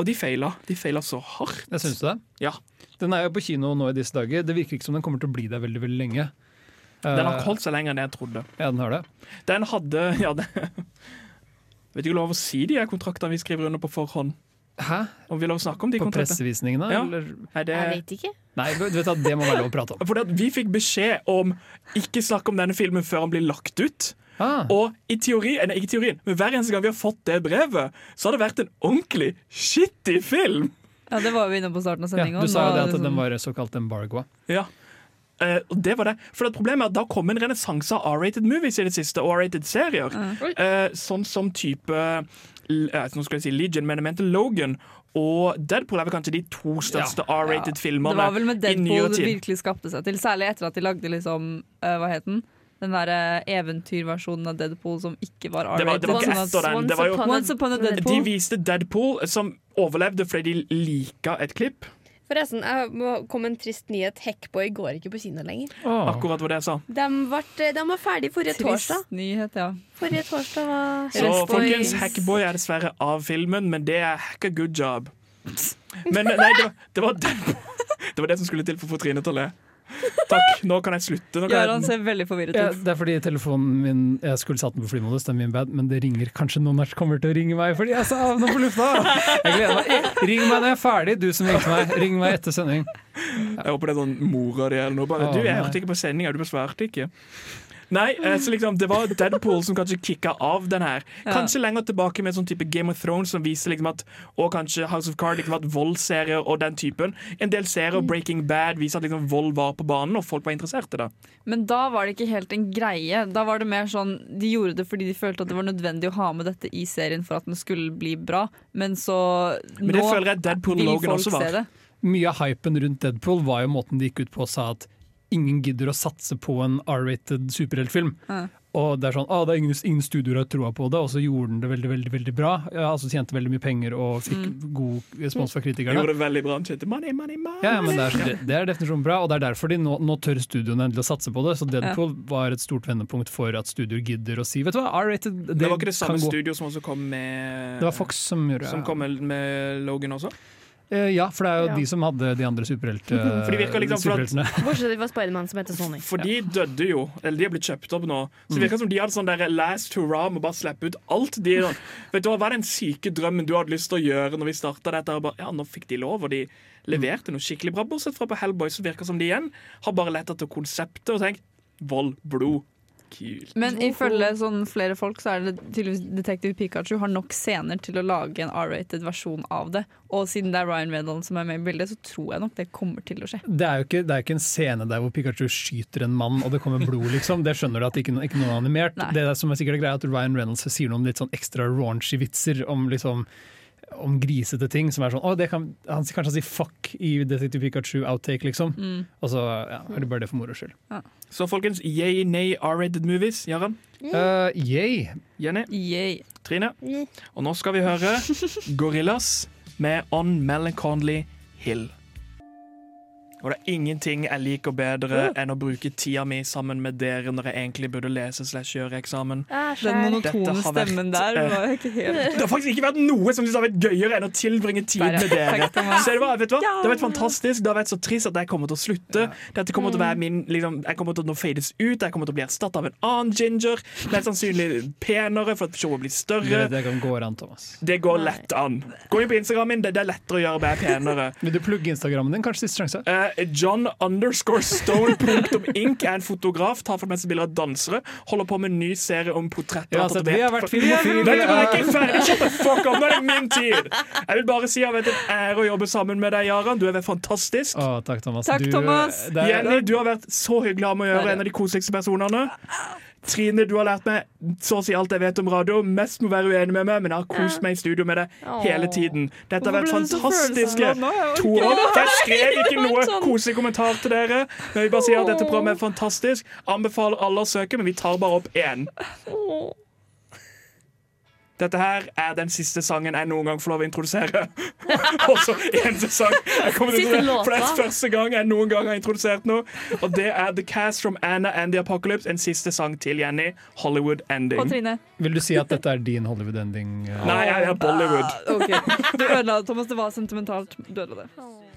S3: og de feila. De feila så hardt.
S7: Jeg syns det.
S3: Ja.
S7: Den er jo på kino nå i disse dager. Det virker ikke som den kommer til å bli der veldig veldig lenge.
S3: Den har
S7: Eh,
S3: holdt seg lenger enn jeg trodde.
S7: Ja, den har det.
S3: Den hadde Ja, det [laughs] Vet ikke lov å si de kontraktene vi skriver under på forhånd.
S7: Hæ?
S3: Om vi lov å snakke om de
S7: På
S3: kontraktene?
S7: pressevisningene?
S3: Ja.
S7: Eller?
S3: Er det,
S8: Jeg vet ikke.
S7: Nei, vet du det må være lov å prate om. [laughs]
S3: fordi at vi fikk beskjed om ikke snakke om denne filmen før den blir lagt ut.
S7: Ah,
S3: Og i teori, nei, ikke teorien, men hver eneste gang vi har fått det brevet, så har det vært en ordentlig shitty film.
S2: Ja, det var vi inne på starten av
S7: ja, du sa jo det at den var såkalt embargoa.
S3: Ja. Eh, og det var det. For det problemet er at da kom en renessanse av R-rated movies i det siste, og R-rated serier. Eh, sånn som type uh, Nå skal jeg si Legion, men jeg mente Logan. Og Deadpool er vel kanskje de to største R-rated
S2: Det
S3: filmene
S2: var vel med Deadpool det virkelig skapte seg til. Særlig etter at de lagde liksom Hva het den? Den derre eventyrversjonen av Deadpool som ikke var R-rated.
S3: det var ikke
S2: sånn at-
S3: den. Det var jo,
S2: Once Upon a
S3: de viste Deadpool som overlevde fordi de lika et klipp.
S5: Forresten, jeg må komme en trist nyhet. Hackboy går ikke på kino lenger.
S3: Akkurat var det jeg sa.
S5: De, ble, de var ferdig forrige torsdag.
S2: Trist nyhet, ja.
S5: Forrige torsdag var
S3: Så folkens, Hackboy er dessverre av filmen, men det er hack a good job. Men nei, det var det, var den, [laughs] det, var det som skulle til for å få Trine til å le. Takk, nå kan jeg slutte. Nå kan
S2: Gøran
S3: jeg,
S2: ser veldig forvirret
S7: Ja, det er fordi telefonen min Jeg skulle satt den på flymodus, den er min bad, men det ringer. Kanskje noen her kommer til å ringe meg fordi jeg sa av noe på lufta! Jeg gleder meg. Ring meg når jeg er ferdig, du som ringte meg. Ring meg etter sending.
S3: jeg håper det er sånn mora di eller noe. Bare, du, jeg hørte ikke på sendinga, du besvarte ikke. Nei, så liksom, Det var Deadpool som kanskje kicka av den her. Kanskje lenger tilbake med sånn type Game of Thrones som viser liksom at Og kanskje House of Cards liksom at voldsserier og den typen. En del serier, Breaking Bad, viser at liksom vold var på banen, og folk var interessert i det.
S2: Men da var det ikke helt en greie. Da var det mer sånn De gjorde det fordi de følte at det var nødvendig å ha med dette i serien for at den skulle bli bra, men så
S3: Men det
S2: nå
S3: føler jeg Deadpool og Logan også var.
S7: Mye av hypen rundt Deadpool var jo måten de gikk ut på og sa at ingen gidder å satse på en R-rated superheltfilm.
S2: Ja.
S7: Og det er sånn, ah, det er ingen, ingen studioer har troa på det, og så gjorde den det veldig veldig, veldig bra. Ja, altså Tjente veldig mye penger og fikk
S2: Mm.
S7: god respons fra kritikerne.
S3: Gjorde det veldig bra. Tjente money, money, money.
S7: Ja, ja, men det er, det er definisjonen bra, og det er derfor de nå, nå tør studioene endelig å satse på det. Så Deadpool var et stort vendepunkt for at studioer gidder å si Vet du hva, R-rated det,
S3: Det var ikke det samme studio som også kom med
S7: Det var Fox som gjorde
S3: Som kom med, med Logan også?
S7: Eh, Ja, for det er jo
S5: Ja.
S7: de som hadde de andre superheltene. [laughs]
S3: For de virker liksom at-
S7: superheltene. [laughs]
S5: Bortsett fra Spiderman, som heter Sony.
S3: For de døde jo, eller de har blitt kjøpt opp nå. Så
S7: Mm.
S3: det virker som de hadde sånn der last hurra med å bare slippe ut alt. De, sånn, vet du hva, er den syke drømmen du hadde lyst til å gjøre når vi starta dette? Og bare, ja, nå fikk de lov, og de leverte noe skikkelig bra. Bortsett fra på Hellboy, så virker som de igjen har bare lett etter konseptet og tenkt vold, blod, kult.
S2: Men ifølge sånn flere folk så er det tydeligvis Detective Pikachu har nok scener til å lage en R-rated versjon av det. Og siden det er Ryan Reynolds som er med i bildet, så tror jeg nok det kommer til å skje.
S7: Det er jo ikke, det er ikke en scene der hvor Pikachu skyter en mann og det kommer blod, liksom. Det skjønner du at ikke, ikke noe er animert.
S2: Nei.
S7: Det som er sikkert er greia, er at Ryan Reynolds sier noen litt sånn ekstra raunchy vitser om liksom om grisete ting. som er sånn, å, det kan, Han sier kanskje han sier 'fuck' i Detective Pikachu outtake, liksom.
S2: Mm.
S7: Og så ja, er det bare det for moro skyld.
S3: Så folkens, yay, nay, R-rated movies. Jaran?
S7: Uh, yay!
S3: Jenny?
S2: Yay.
S3: Trine? Og nå skal vi høre [laughs] Gorillas med On Melancholy Hill. Og det er ingenting jeg liker bedre enn å bruke tida mi sammen med dere når jeg egentlig burde lese slash gjøre eksamen.
S2: Den monotone
S3: vært,
S2: stemmen der
S3: eh,
S2: var ikke helt
S3: Det har faktisk ikke vært noe som har vært gøyere enn å tilbringe tid med [laughs] dere. Så det, var, vet du hva? det har vært fantastisk. Det har vært så trist at jeg kommer til å slutte. Dette kommer til å være min liksom, Jeg kommer til å nå fades ut. Jeg kommer til å bli erstatta av en annen ginger. Mest sannsynlig penere, for at showet blir
S7: Det,
S3: større.
S7: det går an, Thomas.
S3: Det går lett an. Gå inn på Instagramen min, det, det er lettere å gjøre meg penere.
S7: Vil du plugge Instagrammen din? Kanskje siste sjanse?
S3: Eh, John underscore stone punktum ink er en fotograf, tar for meg meste bilder av dansere. Holder på med en ny serie om portretter.
S7: Ja, altså, vi har vært filmofile.
S3: Vent, jeg er ikke ferdig! Shut the fuck up! Nå er det min tid! Jeg vil bare si at det er en ære å jobbe sammen med deg, Jaran. Du er fantastisk.
S7: Å, takk, Thomas.
S2: Takk,
S7: Du,
S2: Thomas.
S7: det er-
S3: Jenny, du har vært så hyggelig å ha med å gjøre. En av de koseligste personene. Trine, du har lært meg så å si alt jeg vet om radio. Mest må være uenig med meg, men jeg har kost meg i studio med det hele tiden. Dette har vært fantastiske to år. Jeg skrev ikke noe
S2: Sånn.
S3: koselig kommentar til dere, men vi bare sier at dette programmet er fantastisk. Anbefaler alle å søke, men vi tar bare opp én. Dette her er den siste sangen jeg noen gang får lov å introdusere. [laughs] Også eneste sang jeg kommer til å For det er første gang jeg noen gang har introdusert noe. Og det er The Cast from Anna and the Apocalypse. En siste sang til Jenny. Hollywood
S2: Og
S3: Ending.
S2: Trine.
S7: Vil du si at dette er din Hollywood-ending? eh?
S3: Nei, jeg er Bollywood.
S2: Ah, ok. Du ødela det, Thomas. Det var sentimentalt. Du ødela det.